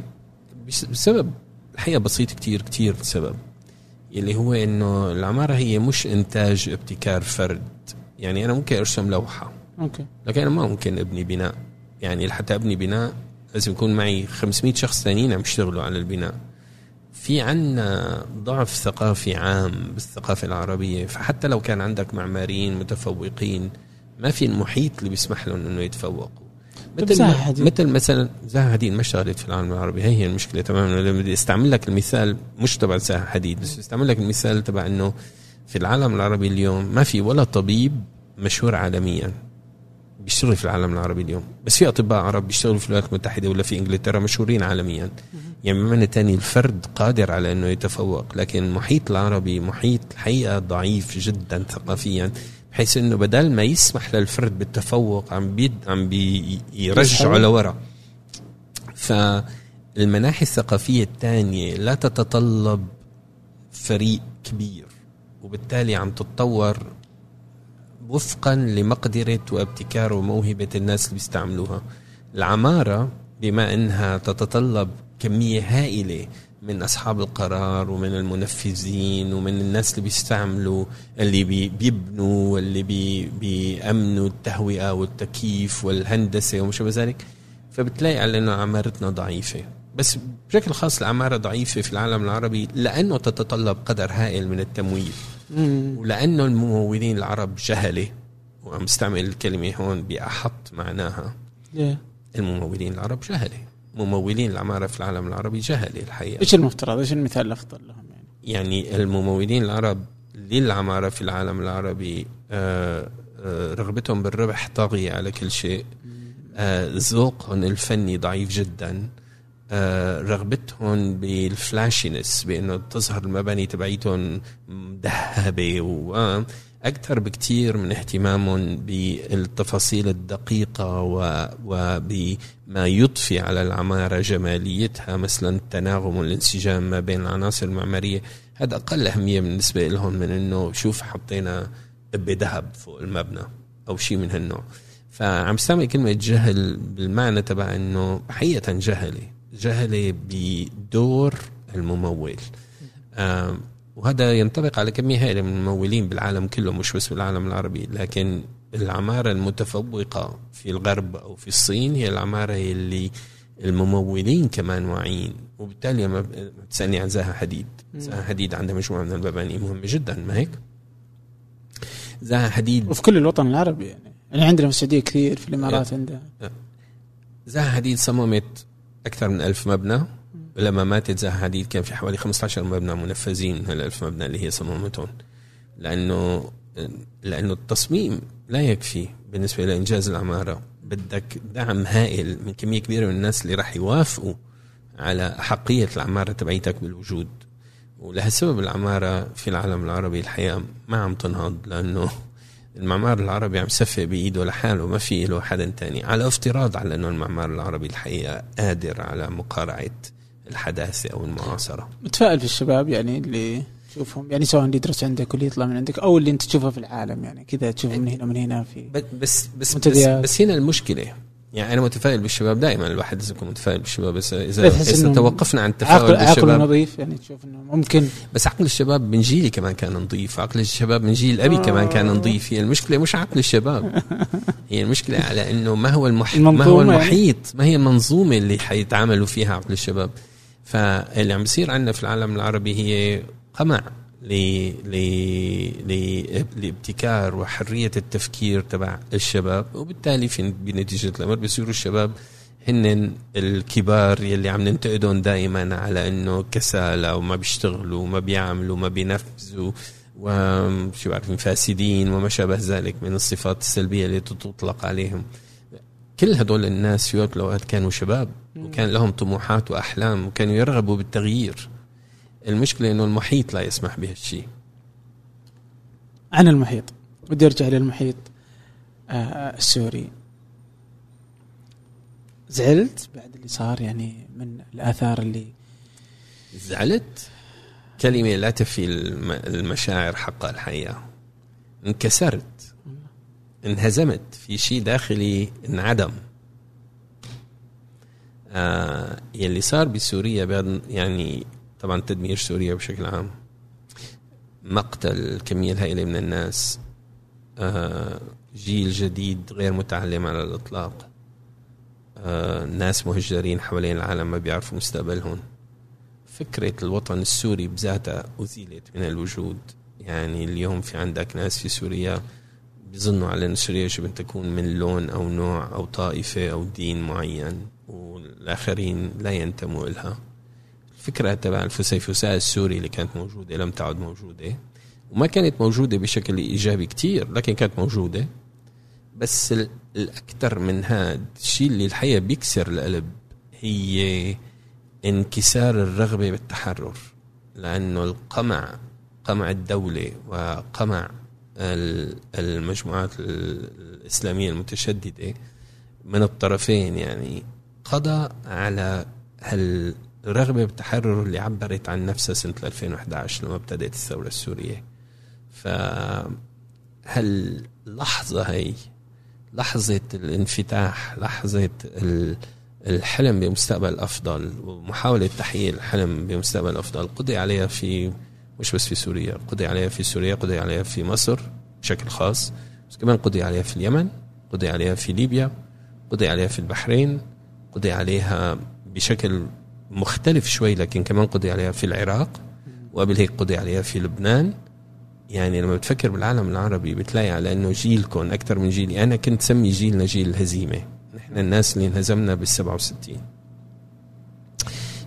بس- بسبب الحقيقة بسيط كتير كتير سبب اللي هو إنه العماره هي مش إنتاج ابتكار فرد. يعني أنا ممكن أرسم لوحة أوكي. لكن أنا ما ممكن أبني بناء. يعني لحتى أبني بناء لازم يكون معي 500 شخص ثانيين عم يشتغلوا على البناء. في عنا ضعف ثقافي عام بالثقافة العربية فحتى لو كان عندك معماريين متفوقين ما في المحيط اللي بيسمح لهم إنه يتفوقوا. مثل. مثل مثلا زاهد حديد ما اشتغلت في العالم العربي هي هي المشكلة تماما. لما بدي أستعمل لك المثال مش تبع زاهد حديد بس أستعمل لك المثال تبع إنه في العالم العربي اليوم ما في ولا طبيب مشهور عالميا. بيشتغل في العالم العربي اليوم. بس في أطباء عرب بيشتغلوا في الولايات المتحدة ولا في إنجلترا مشهورين عالميا. يعني بمعنى تاني الفرد قادر على إنه يتفوق لكن المحيط العربي محيط الحقيقة ضعيف جدا ثقافيا بحيث إنه بدل ما يسمح للفرد بالتفوق عم بيد عم بيرجعه. لورا. فالمناحي الثقافية الثانية لا تتطلب فريق كبير وبالتالي عم تتطور وفقا لمقدرة وابتكار وموهبة الناس اللي بيستعملوها العمارة بما إنها تتطلب كمية هائلة من أصحاب القرار ومن المنفذين ومن الناس اللي بيستعملوا اللي بي بيبنوا واللي بي بيأمنوا التهوئة والتكييف والهندسة وما شابه ذلك فبتلاقي على إنه عمارتنا ضعيفة بس بشكل خاص العمارة ضعيفة في العالم العربي لأنه تتطلب قدر هائل من التمويل. ولأنه الممولين العرب جهلة وعم استعمل الكلمة هون بأحط معناها؟ الممولين العرب جهلة ممولين العمارة في العالم العربي جهلة الحقيقة إيش المفترض؟ إيش المثال الأفضل لهم يعني؟ يعني الممولين العرب للعمارة في العالم العربي آه، آه، رغبتهم بالربح طاغية على كل شيء آه، ذوقهم الفني ضعيف جدا رغبتهم بالفلاشينس بأنه تظهر المباني تبعيتهم مذهبه وأكثر بكثير من اهتمامهم بالتفاصيل الدقيقة و- وبما يضفي على العمارة جماليتها مثلا التناغم والانسجام ما بين العناصر المعمارية. هذا أقل أهمية بالنسبة لهم من إنه شوف حطينا قبه ذهب فوق المبنى أو شيء من هالنوع. فعم استعمل كلمة جهل بالمعنى تبع إنه حقيقة جهلة. جهلة بدور الممول. وهذا ينطبق على كمية هائلة من الممولين بالعالم كله مش بس بالعالم العربي. لكن العمارة المتفوقة في الغرب أو في الصين هي العمارة اللي الممولين كمان واعيين. وبالتالي لما تسألني عن زاها حديد زاها حديد عندها مجموعة من المباني مهمة جدا ما هيك؟ زاها حديد وفي كل الوطن العربي يعني. يعني عندنا في السعودية كثير في الإمارات عندها. زاها حديد صممت أكثر من ألف مبنى. لما ماتت زاها حديد كان في حوالي 15 مبنى منفذين. من هالألف مبنى اللي هي صممتهم لأنه لأنه التصميم لا يكفي بالنسبة لإنجاز العمارة. بدك دعم هائل من كمية كبيرة من الناس اللي راح يوافقوا على أحقية العمارة تبعيتك بالوجود. ولهالسبب العمارة في العالم العربي الحقيقة ما عم تنهض لأنه المعمار العربي عم يصفق بإيده لحاله ما في له حدا تاني. على افتراض على إنه المعمار العربي الحقيقة قادر على مقارعة الحداثة أو المعاصرة. متفائل في الشباب يعني اللي تشوفهم يعني سواء اللي يدرس عندك واللي يطلع من عندك أو اللي أنت تشوفه في العالم يعني كذا تشوفه من هنا ومن هنا في بس بس بس, بس, بس هنا المشكلة يعني أنا متفائل بالشباب دائما الواحد لازم يكون متفائل بالشباب. بس إذا اذا توقفنا عن التفاؤل عقل بالشباب عقل نظيف يعني تشوف إنه ممكن. بس عقل الشباب من جيلي كمان كان نظيف. عقل الشباب من جيل أبي آه. كمان كان نظيف. هي المشكلة مش عقل الشباب. هي المشكلة على إنه ما هو المح... ما هو يعني. المحيط. ما هي المنظومة اللي حيتعاملوا فيها عقل الشباب. فاللي عم بيصير عندنا في العالم العربي هي قمع. لابتكار وحرية التفكير تبع الشباب وبالتالي في بنتيجة الأمر بيصيروا الشباب هن الكبار يلي عم ننتقدهم دائما على إنه كسالى وما بيشتغلوا وما بيعملوا وما بينفذوا وشو بعرف فاسدين وما شابه ذلك من الصفات السلبية اللي تطلق عليهم. كل هدول الناس في وقت الأوقات كانوا شباب وكان لهم طموحات وأحلام وكانوا يرغبوا بالتغيير. المشكلة إنه المحيط لا يسمح بهالشيء عن المحيط. بدي أرجع للمحيط. آه السوري. زعلت بعد اللي صار يعني من الآثار اللي زعلت؟ كلمة لا تفي المشاعر حقها الحقيقة انكسرت. انهزمت. في شيء داخلي انعدم. آه يلي صار بسوريا يعني طبعا تدمير سوريا بشكل عام. مقتل الكمية الهائلة من الناس. آه، جيل جديد غير متعلم على الإطلاق. آه، ناس مهجرين حوالين العالم ما بيعرفوا مستقبلهم. فكرة الوطن السوري بذاتها أزيلت من الوجود. يعني اليوم في عندك ناس في سوريا بيظنوا على أن سوريا يجب أن تكون من لون أو نوع أو طائفة أو دين معين والآخرين لا ينتموا إلها. الفكرة تبع الفسيفساء السوري اللي كانت موجودة لم تعد موجودة. وما كانت موجودة بشكل إيجابي كتير لكن كانت موجودة. بس الأكثر من هذا الشيء اللي الحقيقة بيكسر القلب هي انكسار الرغبة بالتحرر. لأنه القمع قمع الدولة وقمع المجموعات الإسلامية المتشددة من الطرفين يعني قضى على هال الرغبة بالتحرر اللي عبرت عن نفسها سنة 2011 لما ابتدت الثورة السورية. فهاللحظة هي لحظة الانفتاح لحظة الحلم بمستقبل أفضل ومحاولة تحقيق الحلم بمستقبل أفضل قضي عليها في مش بس في سوريا قضي عليها في سوريا قضي عليها في مصر بشكل خاص بس كمان قضي عليها في اليمن قضي عليها في ليبيا قضي عليها في البحرين قضي عليها بشكل مختلف شوي لكن كمان قضي عليها في العراق وقبل هيك قضي عليها في لبنان. يعني لما بتفكر بالعالم العربي بتلاقي على إنه جيلكم أكثر من جيلي. أنا كنت سمي جيلنا جيل الهزيمه نحن الناس اللي انهزمنا بال 67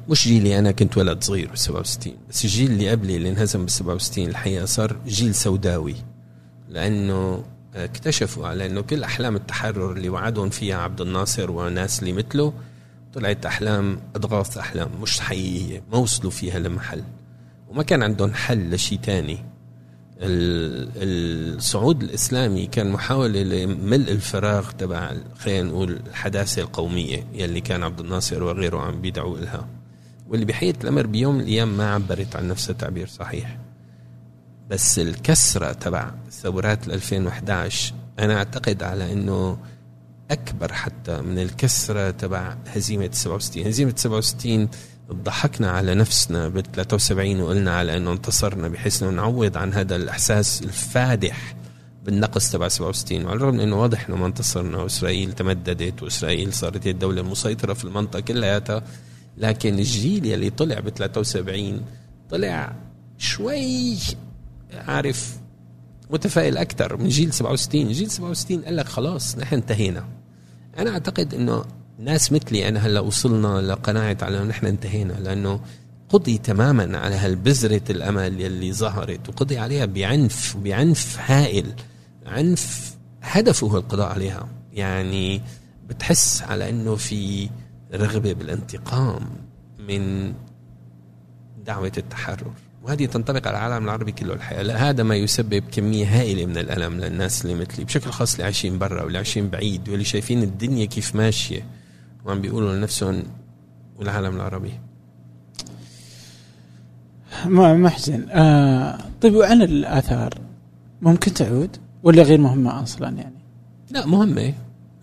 مش جيلي أنا كنت ولد صغير بال 67 بس الجيل اللي قبلي اللي انهزم بال 67 الحقيقة صار جيل سوداوي. لأنه اكتشفوا على إنه كل أحلام التحرر اللي وعدهم فيها عبد الناصر وناس اللي مثله طلعت أحلام أضغاث أحلام مش حقيقية ما وصلوا فيها لمحل. وما كان عندهم حل لشيء تاني. الصعود الإسلامي كان محاولة لملء الفراغ تبع خلينا نقول الحداثة القومية يلي كان عبد الناصر وغيره عم بيدعوا لها واللي بحقيقة الأمر بيوم من الأيام ما عبرت عن نفسها تعبير صحيح. بس الكسرة تبع ثورات 2011 أنا أعتقد على أنه أكبر حتى من الكسرة تبع هزيمة 67 هزيمة 67 ضحكنا على نفسنا بال 73 وقلنا على إنه انتصرنا بحيث إنه نعوض عن هذا الإحساس الفادح بالنقص تبع 67 وعلى الرغم إنه واضح إنه ما انتصرنا وإسرائيل تمددت وإسرائيل صارت هي الدولة المسيطرة في المنطقة كلياتها لكن الجيل يلي طلع ب 73 طلع شوي عارف متفائل أكثر من جيل 67 جيل 67 قال لك خلاص نحن انتهينا. أنا أعتقد إنه ناس مثلي أنا هلأ وصلنا لقناعة على إنه نحن انتهينا لأنه قضي تماما على هالبذرة الأمل يلي ظهرت وقضي عليها بعنف بعنف هائل عنف هدفه هو القضاء عليها. يعني بتحس على أنه في رغبة بالانتقام من دعوة التحرر. وهذه تنطبق على العالم العربي كله الحقيقة. لا هذا ما يسبب كمية هائلة من الألم للناس اللي مثلي بشكل خاص اللي عايشين برا واللي عايشين بعيد واللي شايفين الدنيا كيف ماشية وعم بيقولوا لنفسهم والعالم العربي. محزن آه طيب وعن الآثار؟ ممكن تعود ولا غير مهمة أصلا يعني؟ لا مهمة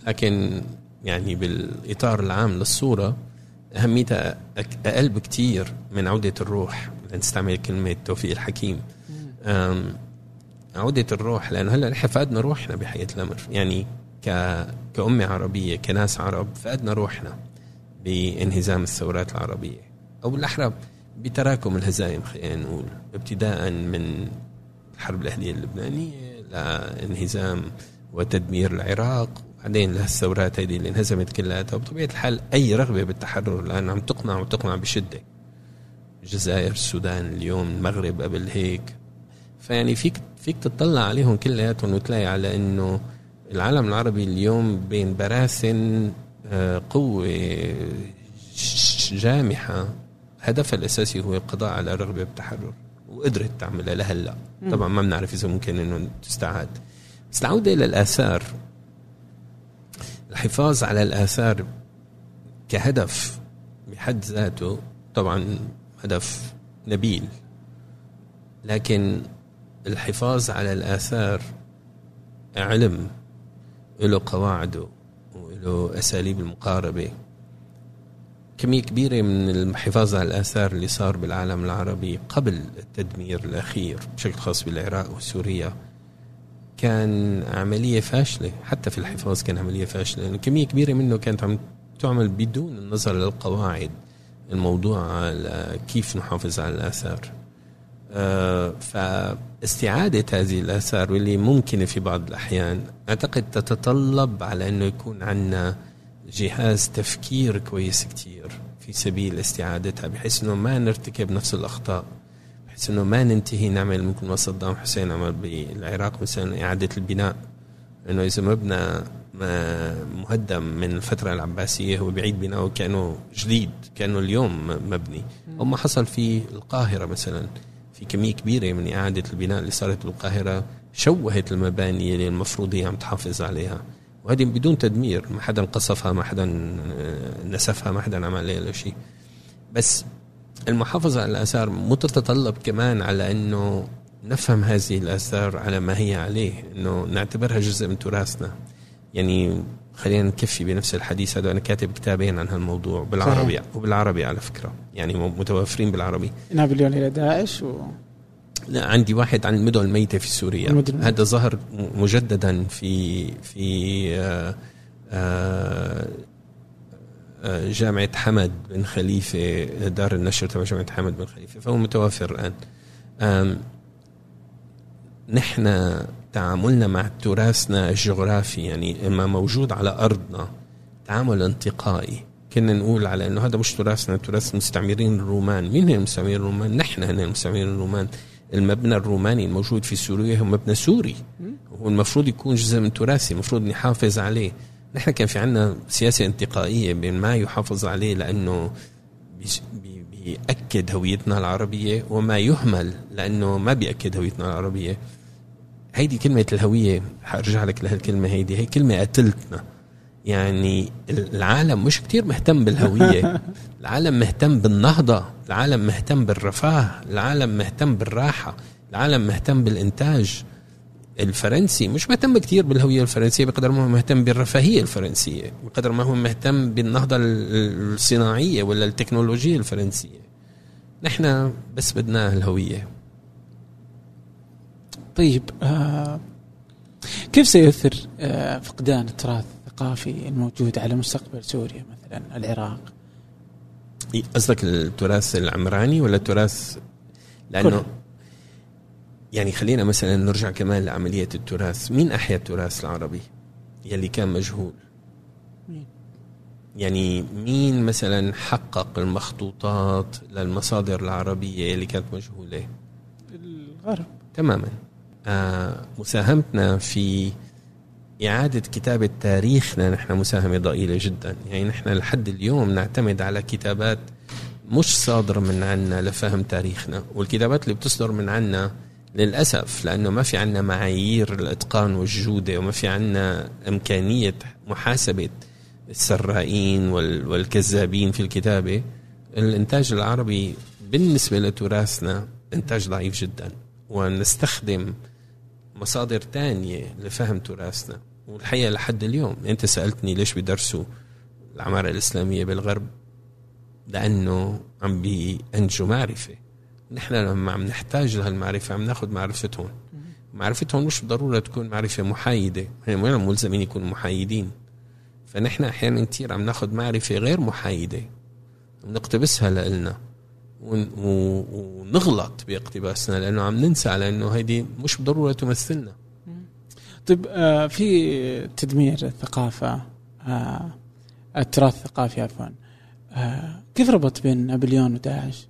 لكن يعني بالإطار العام للصورة أهميتها أقل بكتير من عودة الروح. نستعمل كلمة توفيق الحكيم. عودة الروح لأنه هلأ نحن فقدنا روحنا بحقيقة الأمر. يعني ك... كأمة عربية كناس عرب فقدنا روحنا بانهزام الثورات العربية. أو بالأحرى بتراكم الهزائم خلينا نقول. ابتداء من الحرب الأهلية اللبنانية لانهزام وتدمير العراق. بعدين لهالثورات هذه اللي انهزمت كلها. وبطبيعة الحال أي رغبة بالتحرر الآن عم تقمع وتقمع بشدة. الجزائر السودان اليوم المغرب قبل هيك. فيعني فيك فيك تطلع عليهم كلياتهم وتلاقي على إنه العالم العربي اليوم بين براثن آه، قوة جامحة. هدفها الأساسي هو القضاء على الرغبة بالتحرر وقدرت تعملها لهلأ. طبعا ما بنعرف إذا ممكن إنه تستعاد. بس العودة إلى الآثار الحفاظ على الآثار كهدف بحد ذاته طبعا هدف نبيل. لكن الحفاظ على الآثار علم له قواعده وله أساليب المقاربة. كمية كبيرة من الحفاظ على الآثار اللي صار بالعالم العربي قبل التدمير الأخير بشكل خاص بالعراق وسوريا كان عملية فاشلة. حتى في الحفاظ كان عملية فاشلة. كمية كبيرة منه كانت عم تعمل بدون النظر للقواعد. الموضوع على كيف نحافظ على الآثار. آه، فاستعادة هذه الآثار واللي ممكنة في بعض الأحيان أعتقد تتطلب على أنه يكون عندنا جهاز تفكير كويس كتير في سبيل استعادتها بحيث أنه ما نرتكب نفس الأخطاء بحيث أنه ما ننتهي نعمل ممكن ما صدام حسين عمل بالعراق مثلا إعادة البناء. انه إذا مبنى مهدم من الفترة العباسية هو بعيد بناؤه كأنه جديد كأنه اليوم مبني. أو ما حصل في القاهرة مثلا في كمية كبيرة من إعادة البناء اللي صارت بالقاهرة شوهت المباني اللي المفروض هي عم تحافظ عليها. وهذه بدون تدمير ما حدا قصفها ما حدا نسفها ما حدا عمل عليها شيء. بس المحافظة على الآثار متتطلب كمان على أنه نفهم هذه الآثار على ما هي عليه أنه نعتبرها جزء من تراثنا. يعني خلينا نكفي بنفس الحديث هذا. أنا كاتب كتابين عن هالموضوع بالعربي صحيح. وبالعربي على فكرة. يعني متوفرين بالعربي. نابليون إلى داعش و... لا عندي واحد عن المدن الميتة في سوريا. المدن. هذا ظهر مجددا في في آآ آه، آآ آه، جامعة حمد بن خليفة دار النشر تبع جامعة حمد بن خليفة. فهو متوفر الآن. نحن تعاملنا مع تراثنا الجغرافي يعني ما موجود على أرضنا تعامل انتقائي. كنا نقول على إنه هذا مش تراثنا تراث المستعمرين الرومان. مين هم المستعمرين الرومان؟ نحن هن المستعمرين الرومان. المبنى الروماني الموجود في سوريا هو مبنى سوري. هو المفروض يكون جزء من تراثي المفروض نحافظ عليه. نحن كان في عنا سياسة انتقائية بين ما يحافظ عليه لأنه بيأكد هويتنا العربية وما يهمل لأنه ما بيأكد هويتنا العربية. هيدي كلمة الهوية حارجع لك لهالكلمة هيدي هي كلمة قتلتنا. يعني العالم مش كتير مهتم بالهوية. العالم مهتم بالنهضة. العالم مهتم بالرفاه. العالم مهتم بالراحة. العالم مهتم بالإنتاج. الفرنسي مش مهتم كتير بالهوية الفرنسية بقدر ما هو مهتم بالرفاهية الفرنسية بقدر ما هو مهتم بالنهضة الصناعية ولا التكنولوجية الفرنسية. نحن بس بدنا الهوية. طيب آه كيف سيؤثر آه، فقدان التراث الثقافي الموجود على مستقبل سوريا مثلا العراق؟ قصدك التراث العمراني ولا التراث؟ لأنه كله. يعني خلينا مثلا نرجع كمان لعملية التراث. مين أحيا التراث العربي يلي كان مجهول؟ مين؟ يعني مين مثلا حقق المخطوطات للمصادر العربية اللي كانت مجهولة؟ الغرب. تماما. مساهمتنا في إعادة كتابة تاريخنا. نحن مساهمة ضئيلة جدا. يعني نحن لحد اليوم نعتمد على كتابات مش صادرة من عنا لفهم تاريخنا والكتابات اللي بتصدر من عنا للأسف لأنه ما في عنا معايير الإتقان والجودة وما في عنا إمكانية محاسبة السرائين وال- والكذابين في الكتابة. الإنتاج العربي بالنسبة لتراثنا إنتاج ضعيف جدا ونستخدم مصادر تانية لفهم تراثنا. والحقيقة لحد اليوم أنت سألتني ليش بيدرسوا العمارة الإسلامية بالغرب؟ لأنه عم بينجوا معرفة. نحن لما عم نحتاج لهالمعرفة عم ناخذ معرفتهم. معرفتهم مش بالضرورة تكون معرفة محايدة وين ملزمين يكونوا محايدين. فنحن أحيانا كتير عم ناخذ معرفة غير محايدة. ونقتبسها لإلنا. ونغلط باقتباسنا لأنه عم ننسى على أنه هيدي مش بالضرورة تمثلنا. طيب آه، في تدمير الثقافة آه، التراث الثقافي عفوا. آه، كيف ربط بين نابليون وداعش؟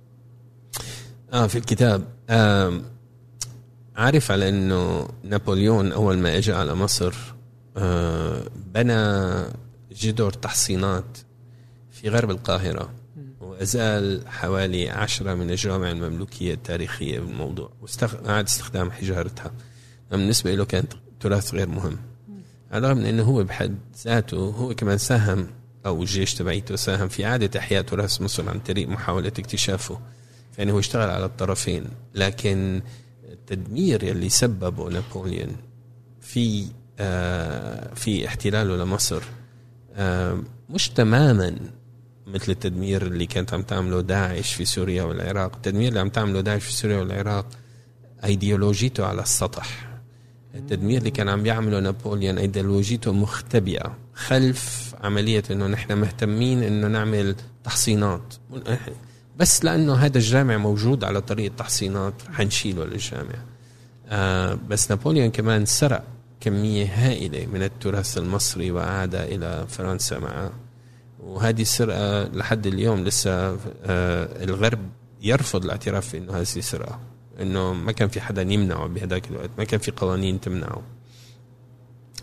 آه في الكتاب. آه عارف على إنه نابليون أول ما اجى على مصر آه بنى جدر تحصينات في غرب القاهرة. وأزال حوالي عشرة من الجوامع المملوكية التاريخية بالموضوع. وأعاد استخدام حجارتها. بالنسبة له كانت تراث غير مهم. على الرغم من أنه هو بحد ذاته هو كمان ساهم أو الجيش تبعيته ساهم في إعادة إحياء تراث مصر عن طريق محاولة اكتشافه. يعني هو اشتغل على الطرفين. لكن التدمير يلي سببه نابليون في آه في احتلاله لمصر آه مش تماما مثل التدمير اللي كانت عم تعمله داعش في سوريا والعراق. التدمير اللي عم تعمله داعش في سوريا والعراق ايديولوجيته على السطح. التدمير اللي كان عم يعمله نابليون ايديولوجيته مختبئة خلف عملية إنه نحن مهتمين إنه نعمل تحصينات. بس لأنه هذا الجامع موجود على طريق التحصينات حنشيله للجامع. آه بس نابليون كمان سرق كمية هائلة من التراث المصري واعادها إلى فرنسا معه وهذه السرقه لحد اليوم لسه آه الغرب يرفض الاعتراف بانه هذه سرقه إنه ما كان في حدا يمنعه بهذاك الوقت ما كان في قوانين تمنعه.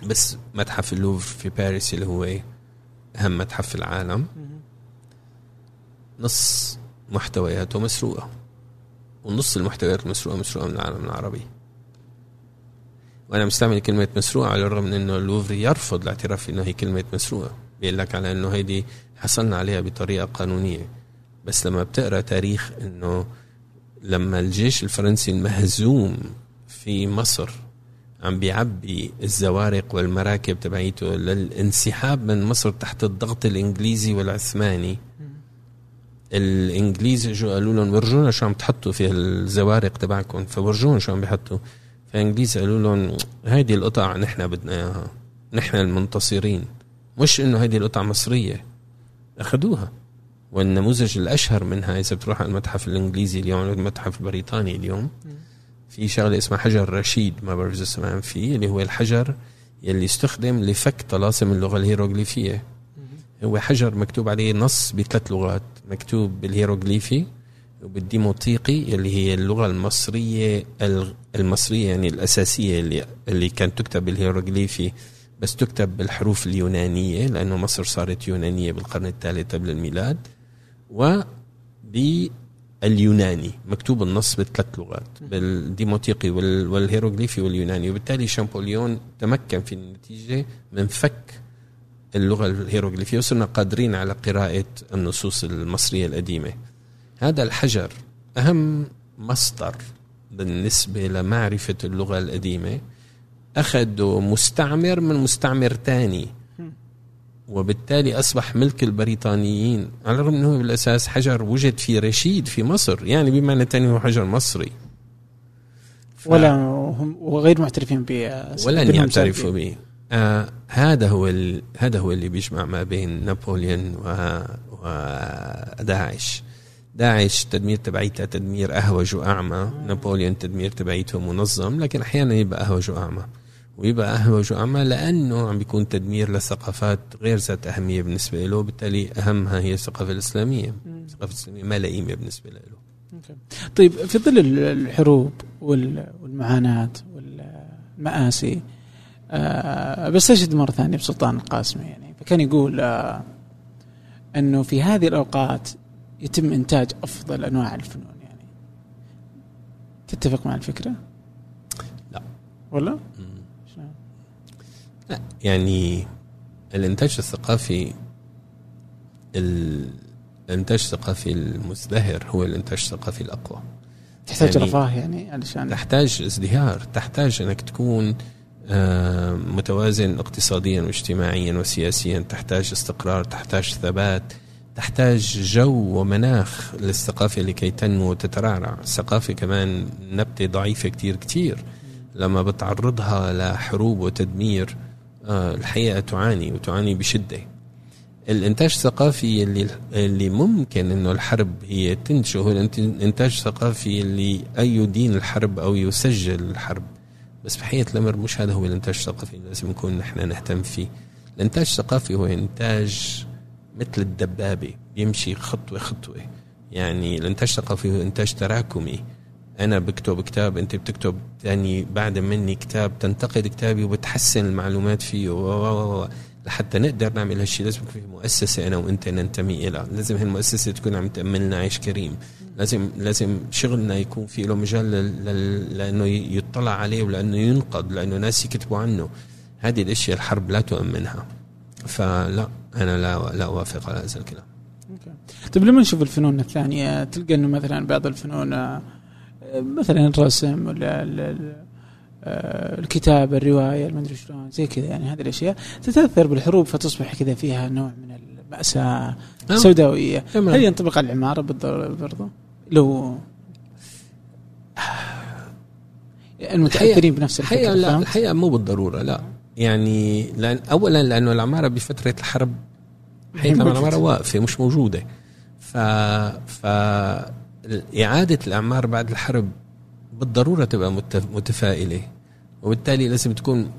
بس متحف اللوفر في باريس اللي هو أهم متحف في العالم. نص محتوياته مسروقة ونص المحتويات المسروقة مسروقة من العالم العربي. وأنا مستعمل كلمة مسروقة على الرغم من إنه اللوفر يرفض الاعتراف إنه هي كلمة مسروقة. بيقول لك على إنه هيدي حصلنا عليها بطريقة قانونية. بس لما بتقرأ تاريخ إنه لما الجيش الفرنسي المهزوم في مصر عم بيعبي الزوارق والمراكب تبعيته للانسحاب من مصر تحت الضغط الإنجليزي والعثماني الإنجليز إجوا قالوا لهم ورجونا شو عم تحطوا في الزوارق تبعكم. فورجونا شو عم بيحطوا. فالانجليز قالوا لهم هيدي القطع نحن بدنا إياها. نحن المنتصرين. مش إنه هيدي القطع مصرية. أخذوها. والنموذج الأشهر منها إذا بتروح على المتحف الإنجليزي اليوم المتحف البريطاني اليوم في شغلة اسمها حجر رشيد ما بعرف إذا سمعان فيه اللي هو الحجر يلي استخدم لفك طلاسم اللغة الهيروغليفية. هو حجر مكتوب عليه نص بثلاث لغات مكتوب بالهيروغليفي وبالديموطيقي يلي هي اللغة المصرية المصرية يعني الأساسية اللي اللي كانت تكتب بالهيروغليفي. بس تكتب بالحروف اليونانية لأنه مصر صارت يونانية بالقرن الثالث قبل الميلاد و باليوناني مكتوب النص بثلاث لغات بالديموطيقي والهيروغليفي واليوناني وبالتالي شامبوليون تمكن في النتيجة من فك اللغة الهيروغليفية وصرنا قادرين على قراءة النصوص المصرية القديمة. هذا الحجر أهم مصدر بالنسبة لمعرفة اللغة القديمة. أخذه مستعمر من مستعمر تاني. وبالتالي أصبح ملك البريطانيين. على الرغم أنه بالأساس حجر وجد في رشيد في مصر. يعني بمعنى تاني هو حجر مصري. ف... ولا هم وغير معترفين ب ولن يعترفوا به آه هذا هو ال... هذا هو اللي بيجمع ما بين نابليون و... وداعش داعش. تدمير تبعيتها تدمير اهوج واعمى نابليون تدمير تبعيته منظم. لكن أحيانا يبقى اهوج واعمى ويبقى اهوج واعمى لأنه عم بيكون تدمير لثقافات غير ذات أهمية بالنسبة له بالتالي أهمها هي الثقافة الإسلامية. الثقافة الإسلامية ما لها قيمه بالنسبة له. طيب في ظل الحروب والمعاناة والمآسي أه بستشهد مرة ثانية بسلطان القاسمي يعني. فكان يقول أه أنه في هذه الأوقات يتم إنتاج أفضل أنواع الفنون يعني. تتفق مع الفكرة؟ لا. ولا؟ لا يعني الإنتاج الثقافي الإنتاج الثقافي المزدهر هو الإنتاج الثقافي الأقوى. تحتاج يعني رفاه يعني علشان تحتاج ازدهار تحتاج إنك تكون آه، متوازن اقتصاديا واجتماعيا وسياسيا تحتاج استقرار تحتاج ثبات تحتاج جو ومناخ للثقافة لكي تنمو وتترعرع. الثقافة كمان نبتة ضعيفة كتير كتير لما بتعرضها لحروب وتدمير آه، الحقيقة تعاني وتعاني بشدة. الإنتاج الثقافي اللي اللي ممكن إنه الحرب هي تنتجه هو الإنتاج الثقافي اللي يدين الحرب أو يسجل الحرب. بس بحقيقة الأمر مش هذا هو الإنتاج الثقافي لازم نكون نحن نهتم فيه. الإنتاج الثقافي هو إنتاج مثل الدبابة بيمشي خطوة خطوة. يعني الإنتاج الثقافي هو إنتاج تراكمي. أنا بكتب كتاب أنت بتكتب ثاني بعد مني كتاب تنتقد كتابي وبتحسن المعلومات فيه و لحتى نقدر نعمل هالشيء لازم يكون في مؤسسة أنا وأنت ننتمي إلها لازم هالمؤسسة تكون عم تأمن عيش كريم. لازم لازم شغلنا يكون في له مجال لأنه يطلع عليه ولأنه ينقد لأنه ناس يكتبوا عنه. هذه الأشياء الحرب لا تؤمنها. فلا أنا لا لا أوافق على هذا الكلام. طيب لما نشوف الفنون الثانية تلقى إنه مثلا بعض الفنون آه، مثلا الرسم ولا آه، الكتابة الرواية المدري شلون زي كذا يعني هذه الأشياء تتأثر بالحروب فتصبح كذا فيها نوع من المأساة نعم. سوداوية. هل ينطبق على العمارة برضو؟ لو المتأثرين بنفس الحقيقة لا الحقيقة مو بالضرورة لا. يعني لأن اولا لأنه العمارة بفترة الحرب حقيقة العمارة واقفة مش موجودة. ف ف إعادة الأعمار بعد الحرب بالضرورة تبقى متفائلة. وبالتالي لازم تكون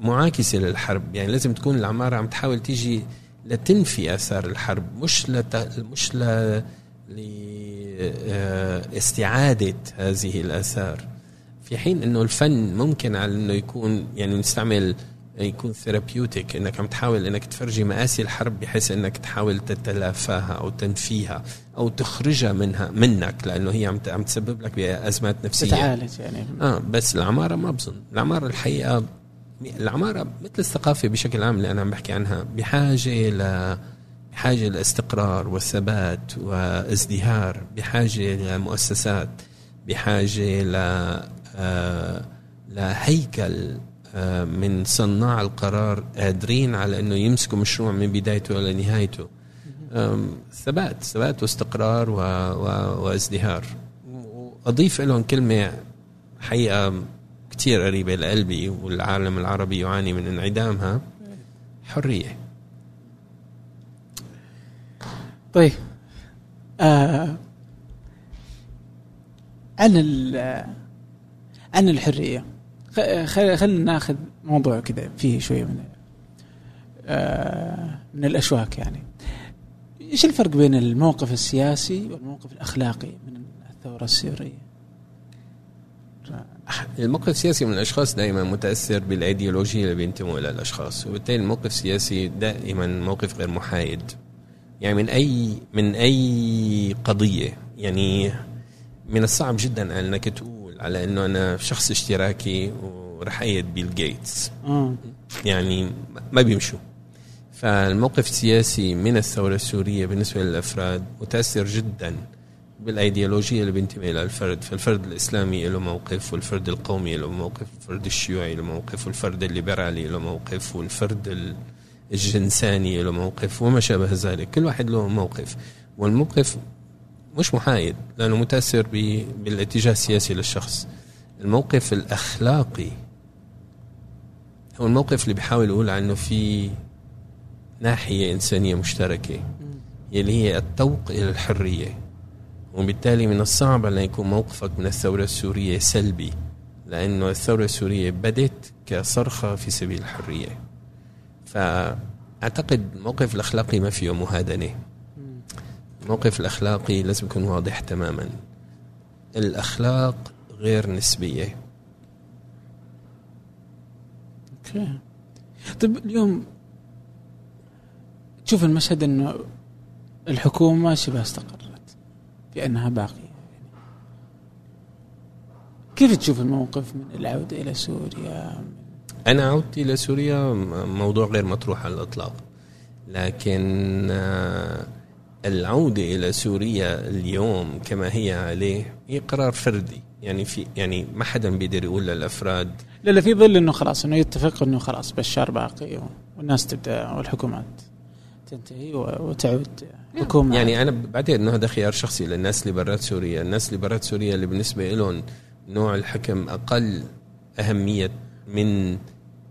معاكسة للحرب. يعني لازم تكون العماره عم تحاول تيجي لتنفي آثار الحرب مش لت... مش ل لاستعاده هذه الآثار. في حين إنه الفن ممكن على إنه يكون يعني نستعمل يكون ثيرابيوتيك إنك عم تحاول إنك تفرجي مآسي الحرب بحيث إنك تحاول تتلافاها أو تنفيها أو تخرجها منها منك لأنه هي عم عم تسبب لك بأزمات نفسية. تتعالج يعني. آه بس العمارة ما بظن. العمارة الحقيقة العمارة مثل الثقافة بشكل عام اللي أنا عم بحكي عنها بحاجة ل بحاجة لإستقرار وثبات وازدهار بحاجة لمؤسسات بحاجة ل آه، لهيكل من صناع القرار قادرين على إنه يمسكوا مشروع من بدايته إلى نهايته. ثبات ثبات واستقرار و... و... وازدهار. وأضيف لهم كلمة حقيقة كثير قريبة لقلبي والعالم العربي يعاني من انعدامها. حرية. طيب. آه عن عن الحرية. خلينا ناخذ موضوع كذا فيه شوية من آه من الاشواك يعني إيش الفرق بين الموقف السياسي والموقف الأخلاقي من الثورة السورية؟ الموقف السياسي من الأشخاص دائما متأثر بالأيديولوجية اللي بينتموا إلى الأشخاص وبالتالي الموقف السياسي دائما موقف غير محايد يعني من اي من أي قضية يعني من الصعب جدا أنك تقول على إنه أنا شخص اشتراكي ورح أيد بيل جيتس. يعني ما بيمشوا. فالموقف السياسي من الثورة السورية بالنسبة للأفراد متأثر جدا بالأيديولوجية اللي بينتمي إلى الفرد. فالفرد الإسلامي له موقف والفرد القومي له موقف والفرد الشيوعي له موقف والفرد الليبرالي له موقف والفرد الجنساني له موقف وما شابه ذلك. كل واحد له موقف. والموقف مش محايد لأنه متأثر بالاتجاه السياسي للشخص. الموقف الأخلاقي هو الموقف اللي بيحاول يقول عنه في ناحية إنسانية مشتركة يلي هي التوق إلى الحرية. وبالتالي من الصعب أن يكون موقفك من الثورة السورية سلبي لأنه الثورة السورية بدت كصرخة في سبيل الحرية. فأعتقد الموقف الأخلاقي ما فيه مهادنة. الموقف الأخلاقي لازم يكون واضح تماما. الأخلاق غير نسبية. أوكي. طيب اليوم تشوف المشهد إنه الحكومة شبه استقرت بأنها باقية. كيف تشوف الموقف من العودة إلى سوريا؟ أنا عودتي إلى سوريا موضوع غير مطروح على الإطلاق. لكن آه، العودة إلى سوريا اليوم كما هي عليه هي قرار فردي. يعني في يعني ما حدا بيقدر يقول للأفراد. لا لا في ظل إنه خلاص إنه يتفق إنه خلاص بشار باقي والناس تبدأ والحكومات تنتهي وتعود حكومة. يعني أنا بعتقد إنه هذا خيار شخصي للناس اللي برات سوريا، الناس اللي برات سوريا اللي بالنسبة لهم نوع الحكم أقل أهمية من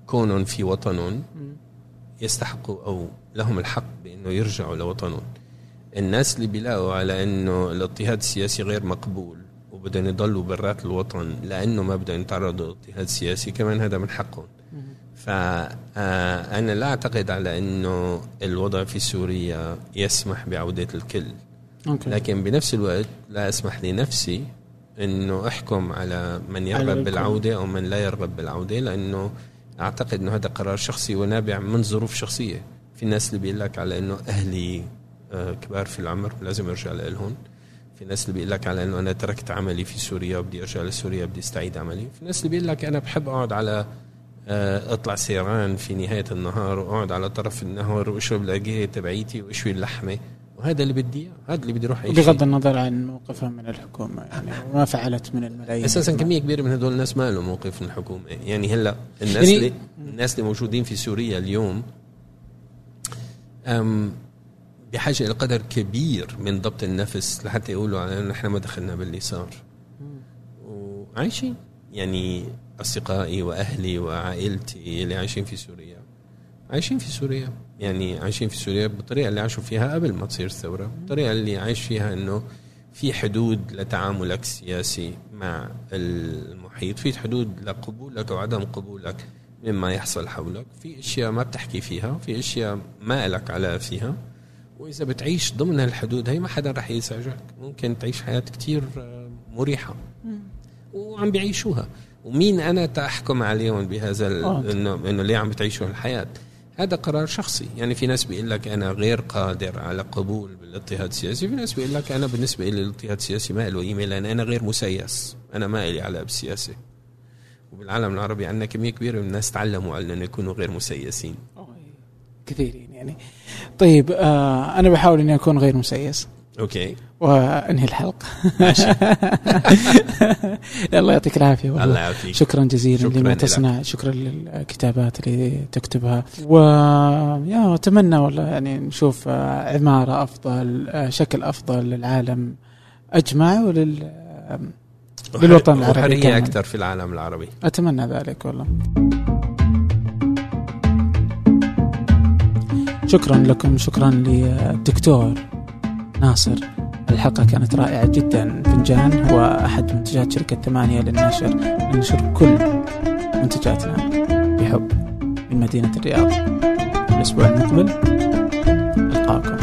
كونهم في وطنهم يستحقوا أو لهم الحق بإنه يرجعوا لوطنهم. الناس اللي بيلاقوا على إنه الاضطهاد السياسي غير مقبول وبدهم يضلوا برات الوطن لأنه ما بدهم يتعرضوا لاضطهاد سياسي كمان هذا من حقهم. فأنا لا أعتقد على أنه الوضع في سوريا يسمح بعودة الكل. أوكي. لكن بنفس الوقت لا أسمح لنفسي أنه أحكم على من يرغب بالعودة أو من لا يرغب بالعودة لأنه أعتقد أنه هذا قرار شخصي ونابع من ظروف شخصية. في ناس اللي بيقول لك على أنه أهلي آه، كبار في العمر لازم أرجع لهم في ناس اللي بيقول لك على إنه أنا تركت عملي في سوريا وبدي أرجع لسوريا بدي استعيد عملي. في ناس اللي بيقول لك أنا بحب أقعد على آه، أطلع سيران في نهاية النهار وأقعد على طرف النهر وأشرب لاجيه تبعيتي وأشوي اللحمة. وهذا اللي بدي هذا اللي بدي أروح اعيش بغض النظر عن موقفها من الحكومة يعني وما فعلت من الملايين. أساسا كمية كبيرة من هدول الناس ما لهم موقف من الحكومة. يعني هلأ الناس يعني اللي الناس اللي موجودين في سوريا اليوم بحاجة إلى قدر كبير من ضبط النفس لحتى يقولوا إنه نحن ما دخلنا باللي صار وعايشين يعني أصدقائي وأهلي وعائلتي اللي عايشين في سوريا. عايشين في سوريا. يعني عايشين في سوريا بالطريقة اللي عاشوا فيها قبل ما تصير الثوره الطريقة اللي عايش فيها إنه في حدود لتعاملك السياسي مع المحيط. في حدود لقبولك أو عدم قبولك مما يحصل حولك. في أشياء ما بتحكي فيها. في أشياء ما لك علاقة فيها. وإذا بتعيش ضمن هالحدود هي ما حدا رح يزعجك. ممكن تعيش حياة كتير آه، مريحة. وعم بيعيشوها. ومين أنا تاحكم عليهم بهذا انه إنه ليه عم بتعيشوا الحياة؟ هذا قرار شخصي. يعني في ناس بيقول لك أنا غير قادر على قبول بالاضطهاد السياسي. في ناس بيقول لك أنا بالنسبة لي الاضطهاد السياسي ما له قيمه لأن أنا غير مسيس. أنا ما لي علاقة بالسياسة. وبالعالم العربي عندنا كمية كبيرة من الناس تعلموا على انه يكونوا غير مسيسين. كثيرين يعني. طيب آه أنا بحاول إني أكون غير مسيس. أوكي. وأنهي الحلقة. ماشي. الله يعطيك العافية والله. الله يعافيك. شكرا جزيلا شكرا لما تصنع. شكرا للكتابات اللي تكتبها. و يا أتمنى والله يعني نشوف آه، عمارة أفضل آه، شكل أفضل للعالم أجمع ولل للوطن العربي وحرية أكثر في العالم العربي. أتمنى ذلك والله. شكرا لكم شكرا للدكتور ناصر. الحلقة كانت رائعة جدا فنجان هو أحد منتجات شركة ثمانية للنشر. ننشر كل منتجاتنا بحب من مدينة الرياض. الأسبوع المقبل ألقاكم.